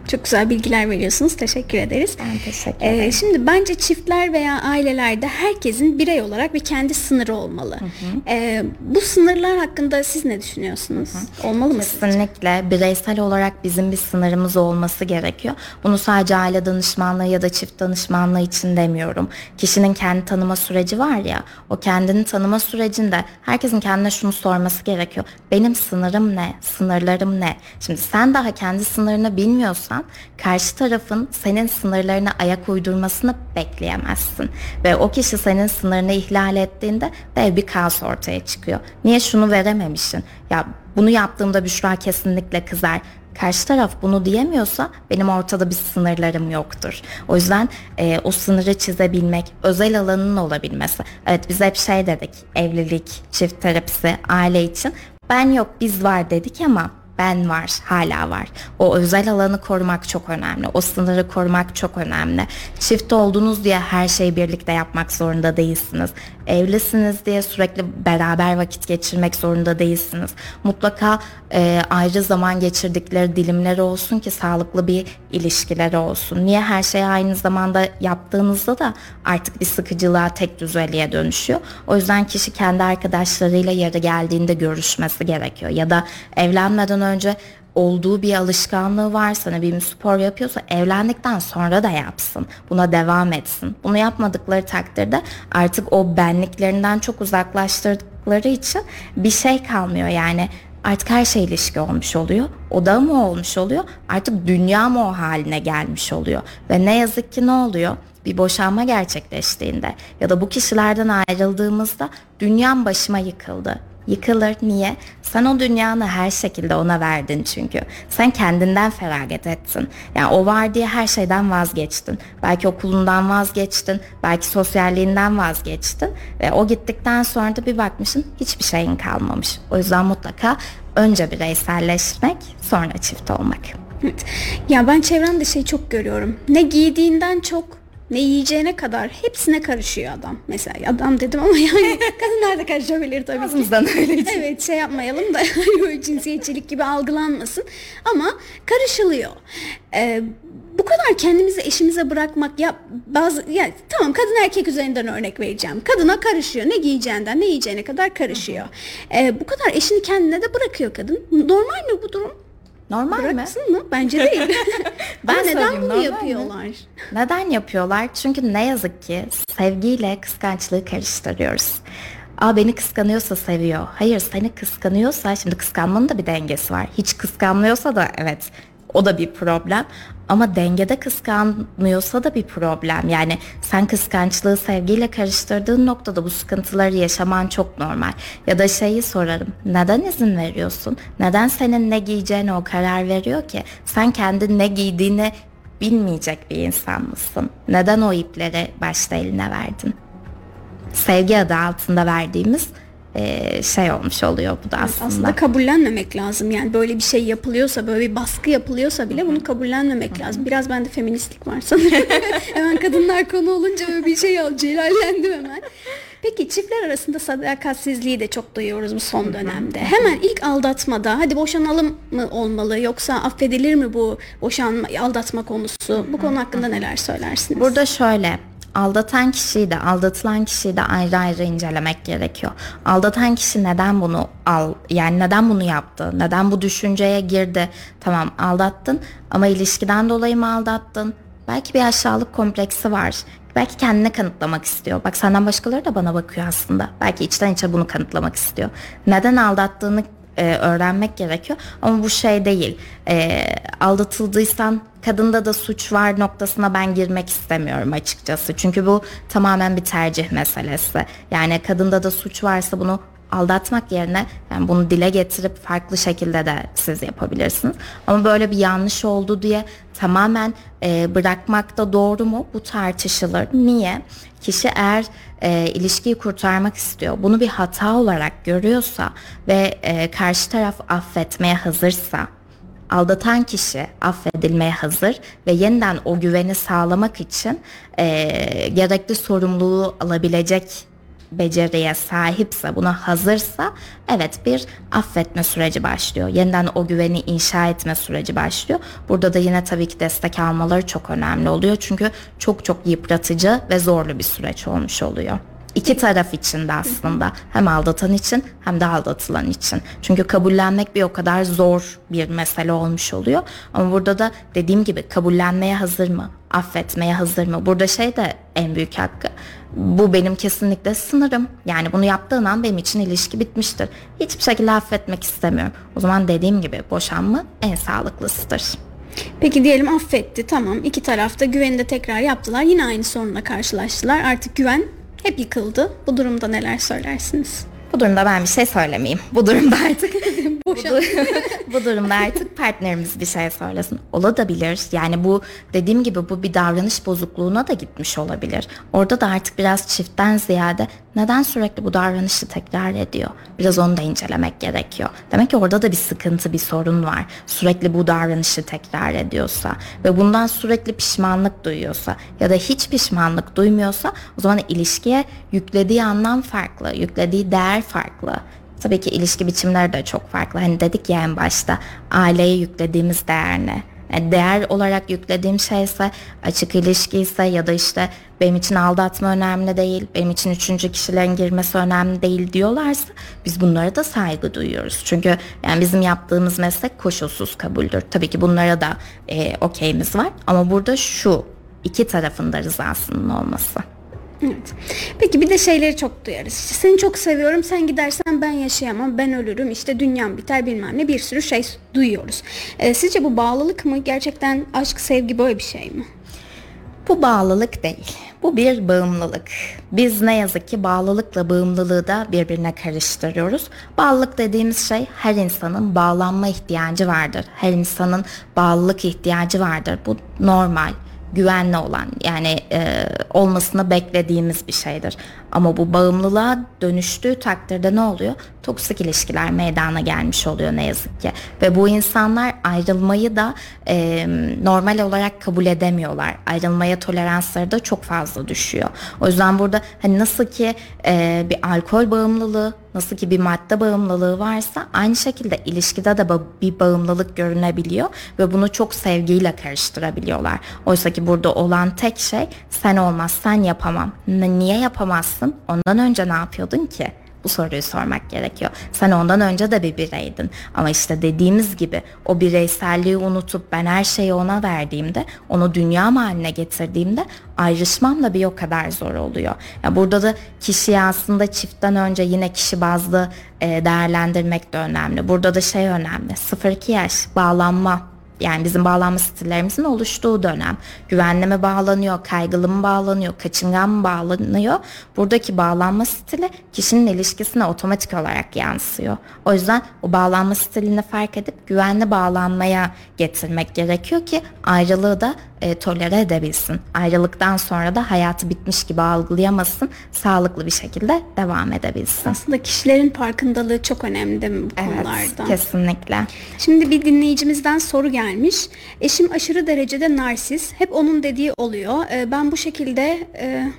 Çok güzel bilgiler veriyorsunuz. Teşekkür ederiz. Ben teşekkür Ee, ederim. şimdi bence çiftler veya ailelerde herkesin birey olarak bir kendi sınırı olmalı. Ee, bu sınırlar hakkında siz ne düşünüyorsunuz? Olmalı mı? sizce? Kesinlikle bireysel olarak bizim bir sınırımız olması gerekiyor. Bunu sadece aile danışmanlığı ya da çift danışmanlığı için demiyorum. Kişinin kendi tanıma süreci var ya, o kendini tanıma sürecinde herkesin kendine şunu sorması gerekiyor. Benim sınırım ne? Sınırlarım ne? Şimdi sen daha kendi sınırını bilmiyorsan karşı tarafın senin sınırlarına ayak uydurmasını bekleyemezsin. Ve o kişi senin sınırını ihlal ettiğinde dev bir kaos ortaya çıkıyor. Niye şunu verememişsin? Ya bunu yaptığımda Büşra kesinlikle kızar. Karşı taraf bunu diyemiyorsa benim ortada bir sınırlarım yoktur. O yüzden e, o sınırı çizebilmek, özel alanın olabilmesi. Evet biz hep şey dedik, evlilik, çift terapisi, aile için. Ben yok biz var dedik ama ben var, hala var. O özel alanı korumak çok önemli. O sınırı korumak çok önemli. Çift oldunuz diye her şeyi birlikte yapmak zorunda değilsiniz. Evlisiniz diye sürekli beraber vakit geçirmek zorunda değilsiniz. Mutlaka e, ayrı zaman geçirdikleri dilimleri olsun ki sağlıklı bir ilişkileri olsun. Niye her şeyi aynı zamanda yaptığınızda da artık bir sıkıcılığa, tek düzeliğe dönüşüyor. O yüzden kişi kendi arkadaşlarıyla yeri geldiğinde görüşmesi gerekiyor. Ya da evlenmeden önce olduğu bir alışkanlığı varsa ne bileyim spor yapıyorsa evlendikten sonra da yapsın. Buna devam etsin. Bunu yapmadıkları takdirde artık o benliklerinden çok uzaklaştırdıkları için bir şey kalmıyor. Yani artık her şey ilişki olmuş oluyor. O da mı olmuş oluyor? Artık dünya mı o haline gelmiş oluyor? Ve ne yazık ki ne oluyor? Bir boşanma gerçekleştiğinde ya da bu kişilerden ayrıldığımızda dünyam başıma yıkıldı. Yıkılır. Niye? Sen o dünyanı her şekilde ona verdin çünkü. Sen kendinden feragat ettin. Yani o var diye her şeyden vazgeçtin. Belki okulundan vazgeçtin. Belki sosyalliğinden vazgeçtin. Ve o gittikten sonra da bir bakmışsın hiçbir şeyin kalmamış. O yüzden mutlaka önce bireyselleşmek sonra çift olmak. Evet. Ya ben çevremde şey çok görüyorum. Ne giydiğinden çok ne yiyeceğine kadar hepsine karışıyor adam. Mesela adam dedim ama yani kadınlar da karışabilir tabii ki. Ağzımızdan öyle Evet şey yapmayalım da cinsiyetçilik gibi algılanmasın. Ama karışılıyor. Ee, bu kadar kendimizi eşimize bırakmak ya bazı yani tamam kadın erkek üzerinden örnek vereceğim. Kadına karışıyor. Ne giyeceğinden ne yiyeceğine kadar karışıyor. Ee, bu kadar eşini kendine de bırakıyor kadın. Normal mi bu durum? Normal mi? Bıraksın mı? Bence değil. Ben Ama neden bunu normal mi? yapıyorlar? Neden yapıyorlar? Çünkü ne yazık ki sevgiyle kıskançlığı karıştırıyoruz. Aa beni kıskanıyorsa seviyor. Hayır seni kıskanıyorsa şimdi kıskanmanın da bir dengesi var. Hiç kıskanmıyorsa da evet o da bir problem. Ama dengede kıskanmıyorsa da bir problem. Yani sen kıskançlığı sevgiyle karıştırdığın noktada bu sıkıntıları yaşaman çok normal. Ya da şeyi sorarım. Neden izin veriyorsun? Neden senin ne giyeceğine o karar veriyor ki? Sen kendi ne giydiğini bilmeyecek bir insan mısın? Neden o ipleri başta eline verdin? Sevgi adı altında verdiğimiz eee, şey olmuş oluyor bu da aslında. Aslında kabullenmemek lazım. Yani böyle bir şey yapılıyorsa, böyle bir baskı yapılıyorsa bile bunu kabullenmemek lazım. Biraz bende feministlik var sanırım. hemen kadınlar konu olunca böyle bir şey. Celallendim hemen. Peki çiftler arasında sadakatsizliği de çok duyuyoruz bu son dönemde. Hemen ilk aldatmada hadi boşanalım mı olmalı yoksa affedilir mi bu boşanma aldatma konusu? Bu konu hakkında neler söylersiniz? Burada şöyle aldatan kişiyi de aldatılan kişiyi de ayrı ayrı incelemek gerekiyor. Aldatan kişi neden bunu al yani neden bunu yaptı? Neden bu düşünceye girdi? Tamam aldattın ama ilişkiden dolayı mı aldattın? Belki bir aşağılık kompleksi var. Belki kendine kanıtlamak istiyor. Bak senden başkaları da bana bakıyor aslında. Belki içten içe bunu kanıtlamak istiyor. Neden aldattığını e, öğrenmek gerekiyor. Ama bu şey değil. E, aldatıldıysan kadında da suç var noktasına ben girmek istemiyorum açıkçası. Çünkü bu tamamen bir tercih meselesi. Yani kadında da suç varsa bunu aldatmak yerine yani bunu dile getirip farklı şekilde de siz yapabilirsiniz. Ama böyle bir yanlış oldu diye tamamen e, bırakmak da doğru mu? Bu tartışılır. Niye? Kişi eğer e, ilişkiyi kurtarmak istiyor, bunu bir hata olarak görüyorsa ve e, karşı taraf affetmeye hazırsa, aldatan kişi affedilmeye hazır ve yeniden o güveni sağlamak için e, gerekli sorumluluğu alabilecek beceriye sahipse, buna hazırsa evet bir affetme süreci başlıyor. Yeniden o güveni inşa etme süreci başlıyor. Burada da yine tabii ki destek almaları çok önemli oluyor. Çünkü çok çok yıpratıcı ve zorlu bir süreç olmuş oluyor. İki taraf için de aslında hem aldatan için hem de aldatılan için. Çünkü kabullenmek bir o kadar zor bir mesele olmuş oluyor. Ama burada da dediğim gibi kabullenmeye hazır mı? Affetmeye hazır mı? Burada şey de en büyük hakkı. Bu benim kesinlikle sınırım. Yani bunu yaptığın an benim için ilişki bitmiştir. Hiçbir şekilde affetmek istemiyorum. O zaman dediğim gibi boşanma en sağlıklısıdır. Peki diyelim affetti tamam iki tarafta güveni de tekrar yaptılar yine aynı sorunla karşılaştılar artık güven hep yıkıldı. Bu durumda neler söylersiniz? Bu durumda ben bir şey söylemeyeyim. Bu durumda artık bu, bu durumda artık partnerimiz bir şey söylesin. Olabilir. Yani bu dediğim gibi bu bir davranış bozukluğuna da gitmiş olabilir. Orada da artık biraz çiftten ziyade neden sürekli bu davranışı tekrar ediyor? Biraz onu da incelemek gerekiyor. Demek ki orada da bir sıkıntı, bir sorun var. Sürekli bu davranışı tekrar ediyorsa ve bundan sürekli pişmanlık duyuyorsa ya da hiç pişmanlık duymuyorsa o zaman ilişkiye yüklediği anlam farklı, yüklediği değer farklı. Tabii ki ilişki biçimleri de çok farklı. Hani dedik ya en başta aileye yüklediğimiz değer ne? Yani değer olarak yüklediğim şey ise açık ilişki ise ya da işte benim için aldatma önemli değil, benim için üçüncü kişilerin girmesi önemli değil diyorlarsa biz bunlara da saygı duyuyoruz. Çünkü yani bizim yaptığımız meslek koşulsuz kabuldür. Tabii ki bunlara da e, okeyimiz var ama burada şu iki tarafında rızasının olması. Evet. Peki bir de şeyleri çok duyarız. İşte seni çok seviyorum, sen gidersen ben yaşayamam, ben ölürüm, işte dünyam biter bilmem ne bir sürü şey duyuyoruz. Ee, sizce bu bağlılık mı? Gerçekten aşk, sevgi böyle bir şey mi? Bu bağlılık değil. Bu bir bağımlılık. Biz ne yazık ki bağlılıkla bağımlılığı da birbirine karıştırıyoruz. Bağlılık dediğimiz şey her insanın bağlanma ihtiyacı vardır. Her insanın bağlılık ihtiyacı vardır. Bu normal güvenli olan yani e, olmasını beklediğimiz bir şeydir. Ama bu bağımlılığa dönüştüğü takdirde ne oluyor? Toksik ilişkiler meydana gelmiş oluyor ne yazık ki. Ve bu insanlar ayrılmayı da e, normal olarak kabul edemiyorlar. Ayrılmaya toleransları da çok fazla düşüyor. O yüzden burada hani nasıl ki e, bir alkol bağımlılığı nasıl ki bir madde bağımlılığı varsa aynı şekilde ilişkide de bir bağımlılık görünebiliyor ve bunu çok sevgiyle karıştırabiliyorlar. Oysa ki burada olan tek şey sen olmazsan yapamam. Niye yapamazsın? Ondan önce ne yapıyordun ki? Bu soruyu sormak gerekiyor. Sen ondan önce de bir bireydin. Ama işte dediğimiz gibi o bireyselliği unutup ben her şeyi ona verdiğimde, onu dünya haline getirdiğimde ayrışmam da bir o kadar zor oluyor. Ya burada da kişiyi aslında çiftten önce yine kişi bazlı değerlendirmek de önemli. Burada da şey önemli. 0-2 yaş bağlanma yani bizim bağlanma stillerimizin oluştuğu dönem. Güvenli mi bağlanıyor, kaygılı mı bağlanıyor, kaçıngan mı bağlanıyor? Buradaki bağlanma stili kişinin ilişkisine otomatik olarak yansıyor. O yüzden o bağlanma stilini fark edip güvenli bağlanmaya getirmek gerekiyor ki ayrılığı da e, tolere edebilsin. Ayrılıktan sonra da hayatı bitmiş gibi algılayamasın, sağlıklı bir şekilde devam edebilsin. Aslında kişilerin farkındalığı çok önemli değil mi bu evet, konularda? kesinlikle. Şimdi bir dinleyicimizden soru gelmiş. Eşim aşırı derecede narsis. Hep onun dediği oluyor. E, ben bu şekilde e,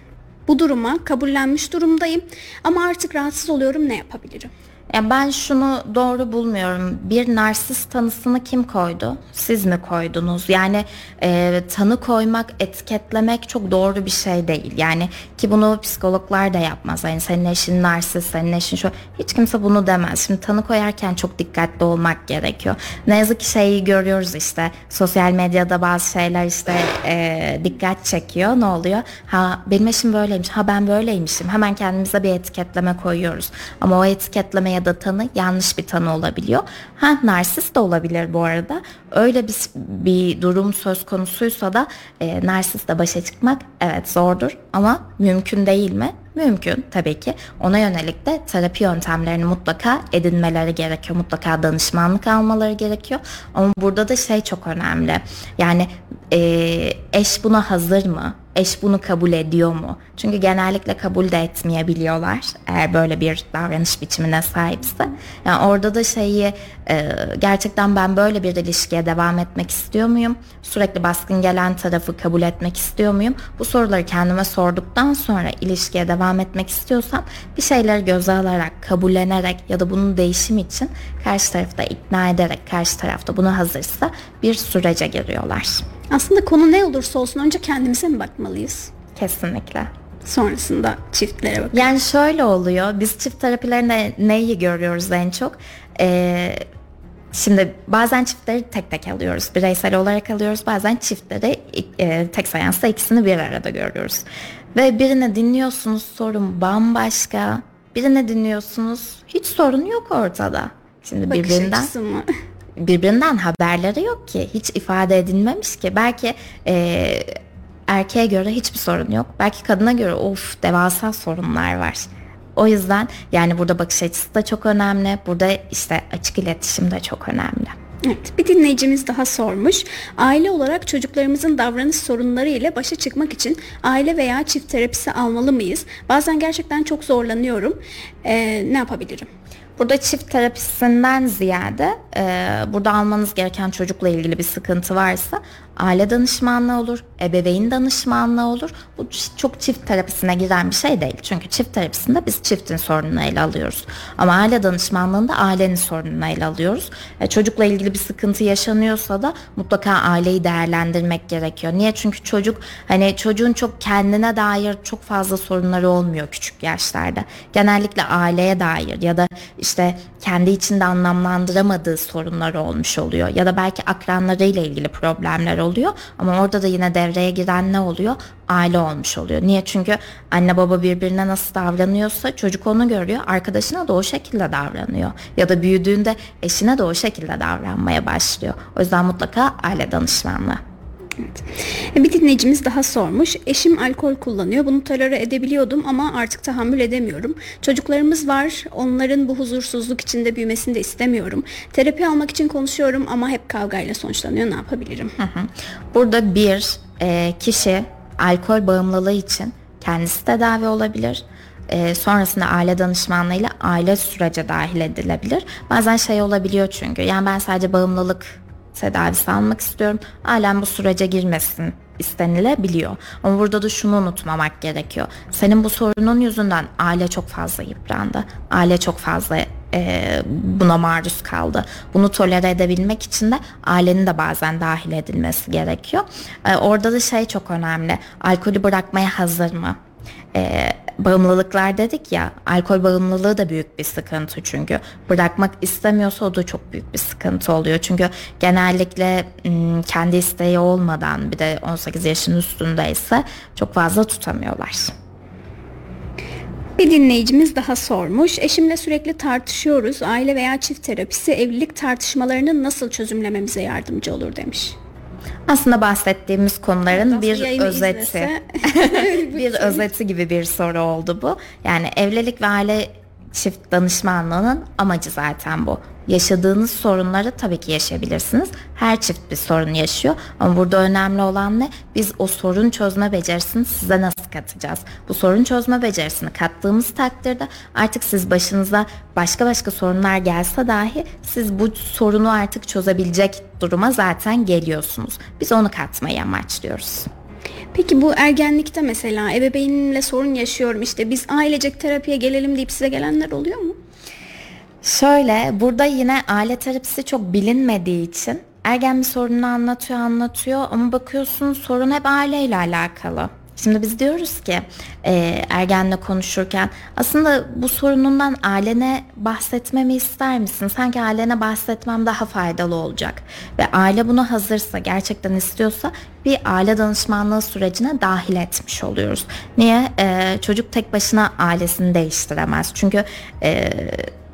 bu duruma kabullenmiş durumdayım. Ama artık rahatsız oluyorum ne yapabilirim? Yani ben şunu doğru bulmuyorum. Bir narsist tanısını kim koydu? Siz mi koydunuz? Yani e, tanı koymak, etiketlemek çok doğru bir şey değil. Yani ki bunu psikologlar da yapmaz. Yani senin eşin narsist, senin eşin şu. Hiç kimse bunu demez. Şimdi tanı koyarken çok dikkatli olmak gerekiyor. Ne yazık ki şeyi görüyoruz işte. Sosyal medyada bazı şeyler işte e, dikkat çekiyor. Ne oluyor? Ha benim eşim böyleymiş. Ha ben böyleymişim. Hemen kendimize bir etiketleme koyuyoruz. Ama o etiketlemeye ya da tanı yanlış bir tanı olabiliyor. Ha narsist de olabilir bu arada. Öyle bir, bir durum söz konusuysa da e, narsistle başa çıkmak evet zordur ama mümkün değil mi? Mümkün tabii ki. Ona yönelik de terapi yöntemlerini mutlaka edinmeleri gerekiyor. Mutlaka danışmanlık almaları gerekiyor. Ama burada da şey çok önemli. Yani e, eş buna hazır mı? eş bunu kabul ediyor mu? Çünkü genellikle kabul de etmeyebiliyorlar eğer böyle bir davranış biçimine sahipse. Yani orada da şeyi e, gerçekten ben böyle bir ilişkiye devam etmek istiyor muyum? Sürekli baskın gelen tarafı kabul etmek istiyor muyum? Bu soruları kendime sorduktan sonra ilişkiye devam etmek istiyorsam bir şeyleri göze alarak, kabullenerek ya da bunun değişim için karşı tarafta ikna ederek karşı tarafta buna hazırsa bir sürece giriyorlar. Aslında konu ne olursa olsun önce kendimize mi bakmalıyız? Kesinlikle. Sonrasında çiftlere bak. Yani şöyle oluyor. Biz çift terapilerinde neyi görüyoruz en çok? Ee, şimdi bazen çiftleri tek tek alıyoruz. Bireysel olarak alıyoruz. Bazen çiftleri e, tek seansta ikisini bir arada görüyoruz. Ve birini dinliyorsunuz sorun bambaşka. Birini dinliyorsunuz hiç sorun yok ortada. Şimdi Bakış birbirinden birbirinden haberleri yok ki hiç ifade edilmemiş ki belki e, erkeğe göre hiçbir sorun yok belki kadına göre of devasa sorunlar var o yüzden yani burada bakış açısı da çok önemli burada işte açık iletişim de çok önemli. Evet, bir dinleyicimiz daha sormuş. Aile olarak çocuklarımızın davranış sorunları ile başa çıkmak için aile veya çift terapisi almalı mıyız? Bazen gerçekten çok zorlanıyorum. Ee, ne yapabilirim? Burada çift terapisinden ziyade e, burada almanız gereken çocukla ilgili bir sıkıntı varsa aile danışmanlığı olur, ebeveyn danışmanlığı olur. Bu çok çift terapisine giren bir şey değil. Çünkü çift terapisinde biz çiftin sorununu ele alıyoruz. Ama aile danışmanlığında ailenin sorununu ele alıyoruz. E, çocukla ilgili bir sıkıntı yaşanıyorsa da mutlaka aileyi değerlendirmek gerekiyor. Niye? Çünkü çocuk hani çocuğun çok kendine dair çok fazla sorunları olmuyor küçük yaşlarda. Genellikle aileye dair ya da işte kendi içinde anlamlandıramadığı sorunlar olmuş oluyor. Ya da belki akranlarıyla ilgili problemler oluyor. Ama orada da yine devreye giren ne oluyor? Aile olmuş oluyor. Niye? Çünkü anne baba birbirine nasıl davranıyorsa çocuk onu görüyor. Arkadaşına da o şekilde davranıyor. Ya da büyüdüğünde eşine de o şekilde davranmaya başlıyor. O yüzden mutlaka aile danışmanlığı. E, bir dinleyicimiz daha sormuş. Eşim alkol kullanıyor. Bunu tolere edebiliyordum ama artık tahammül edemiyorum. Çocuklarımız var. Onların bu huzursuzluk içinde büyümesini de istemiyorum. Terapi almak için konuşuyorum ama hep kavgayla sonuçlanıyor. Ne yapabilirim? Burada bir e, kişi alkol bağımlılığı için kendisi tedavi olabilir. E, sonrasında aile danışmanlığıyla aile sürece dahil edilebilir. Bazen şey olabiliyor çünkü. Yani ben sadece bağımlılık tedavisi almak istiyorum. Ailem bu sürece girmesin istenilebiliyor. Ama burada da şunu unutmamak gerekiyor. Senin bu sorunun yüzünden aile çok fazla yıprandı. Aile çok fazla e, buna maruz kaldı. Bunu tolere edebilmek için de ailenin de bazen dahil edilmesi gerekiyor. E, orada da şey çok önemli. Alkolü bırakmaya hazır mı? E, bağımlılıklar dedik ya alkol bağımlılığı da büyük bir sıkıntı çünkü bırakmak istemiyorsa o da çok büyük bir sıkıntı oluyor çünkü genellikle kendi isteği olmadan bir de 18 yaşın üstündeyse çok fazla tutamıyorlar. Bir dinleyicimiz daha sormuş. Eşimle sürekli tartışıyoruz. Aile veya çift terapisi evlilik tartışmalarını nasıl çözümlememize yardımcı olur demiş. Aslında bahsettiğimiz konuların Aslında bir özeti. bir özeti gibi bir soru oldu bu. Yani evlilik ve aile çift danışmanlığının amacı zaten bu. Yaşadığınız sorunları tabii ki yaşayabilirsiniz. Her çift bir sorun yaşıyor ama burada önemli olan ne? Biz o sorun çözme becerisini size nasıl katacağız? Bu sorun çözme becerisini kattığımız takdirde artık siz başınıza başka başka sorunlar gelse dahi siz bu sorunu artık çözebilecek duruma zaten geliyorsunuz. Biz onu katmayı amaçlıyoruz. Peki bu ergenlikte mesela ebeveynimle sorun yaşıyorum işte biz ailecek terapiye gelelim deyip size gelenler oluyor mu? Şöyle burada yine aile terapisi çok bilinmediği için ergen bir sorununu anlatıyor anlatıyor ama bakıyorsun sorun hep aileyle alakalı. Şimdi biz diyoruz ki e, ergenle konuşurken aslında bu sorunundan ailene bahsetmemi ister misin? Sanki ailene bahsetmem daha faydalı olacak. Ve aile buna hazırsa gerçekten istiyorsa bir aile danışmanlığı sürecine dahil etmiş oluyoruz. Niye? E, çocuk tek başına ailesini değiştiremez. Çünkü e,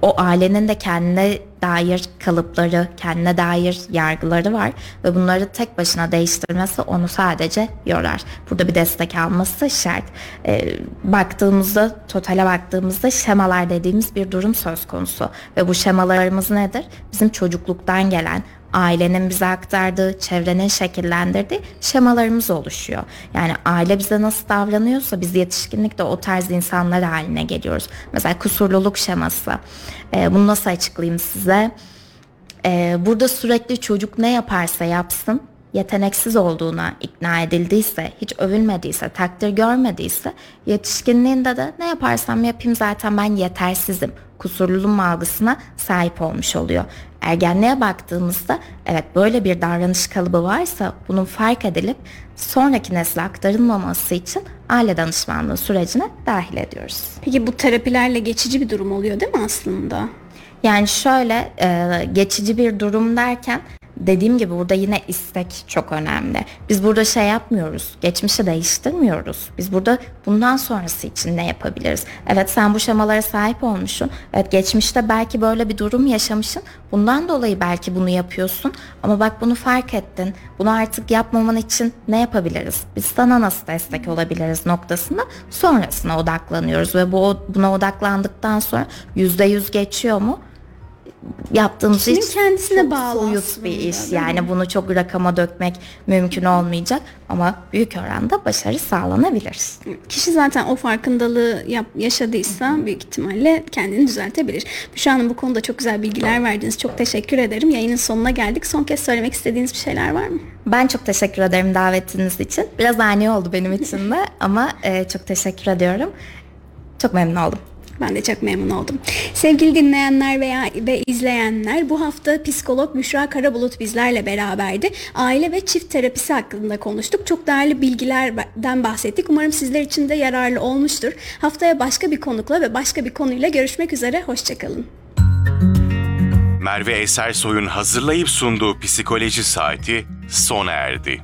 o ailenin de kendine dair kalıpları, kendine dair yargıları var ve bunları tek başına değiştirmesi onu sadece yorar. Burada bir destek alması şart. E, baktığımızda, totale baktığımızda şemalar dediğimiz bir durum söz konusu ve bu şemalarımız nedir? Bizim çocukluktan gelen ailenin bize aktardığı, çevrenin şekillendirdiği şemalarımız oluşuyor. Yani aile bize nasıl davranıyorsa biz yetişkinlikte o tarz insanlar haline geliyoruz. Mesela kusurluluk şeması. Ee, bunu nasıl açıklayayım size? Ee, burada sürekli çocuk ne yaparsa yapsın yeteneksiz olduğuna ikna edildiyse, hiç övülmediyse, takdir görmediyse yetişkinliğinde de ne yaparsam yapayım zaten ben yetersizim, kusurluluğum algısına sahip olmuş oluyor. Ergenliğe baktığımızda evet böyle bir davranış kalıbı varsa bunun fark edilip sonraki nesle aktarılmaması için aile danışmanlığı sürecine dahil ediyoruz. Peki bu terapilerle geçici bir durum oluyor değil mi aslında? Yani şöyle geçici bir durum derken dediğim gibi burada yine istek çok önemli. Biz burada şey yapmıyoruz. Geçmişi değiştirmiyoruz. Biz burada bundan sonrası için ne yapabiliriz? Evet sen bu şemalara sahip olmuşsun. Evet geçmişte belki böyle bir durum yaşamışsın. Bundan dolayı belki bunu yapıyorsun. Ama bak bunu fark ettin. Bunu artık yapmaman için ne yapabiliriz? Biz sana nasıl destek olabiliriz noktasında sonrasına odaklanıyoruz ve bu buna odaklandıktan sonra yüzde yüz geçiyor mu? Yaptığımız Kişinin iş kendisine çok bağlı soyut bir iş. Yani bunu çok rakama dökmek mümkün olmayacak ama büyük oranda başarı sağlanabilir. Kişi zaten o farkındalığı yap, yaşadıysa büyük ihtimalle kendini düzeltebilir. Büşra Hanım bu konuda çok güzel bilgiler verdiniz. Çok teşekkür ederim. Yayının sonuna geldik. Son kez söylemek istediğiniz bir şeyler var mı? Ben çok teşekkür ederim davetiniz için. Biraz ani oldu benim için de ama e, çok teşekkür ediyorum. Çok memnun oldum. Ben de çok memnun oldum. Sevgili dinleyenler veya ve izleyenler bu hafta psikolog Büşra Karabulut bizlerle beraberdi. Aile ve çift terapisi hakkında konuştuk. Çok değerli bilgilerden bahsettik. Umarım sizler için de yararlı olmuştur. Haftaya başka bir konukla ve başka bir konuyla görüşmek üzere. Hoşçakalın. Merve Esersoy'un hazırlayıp sunduğu psikoloji saati sona erdi.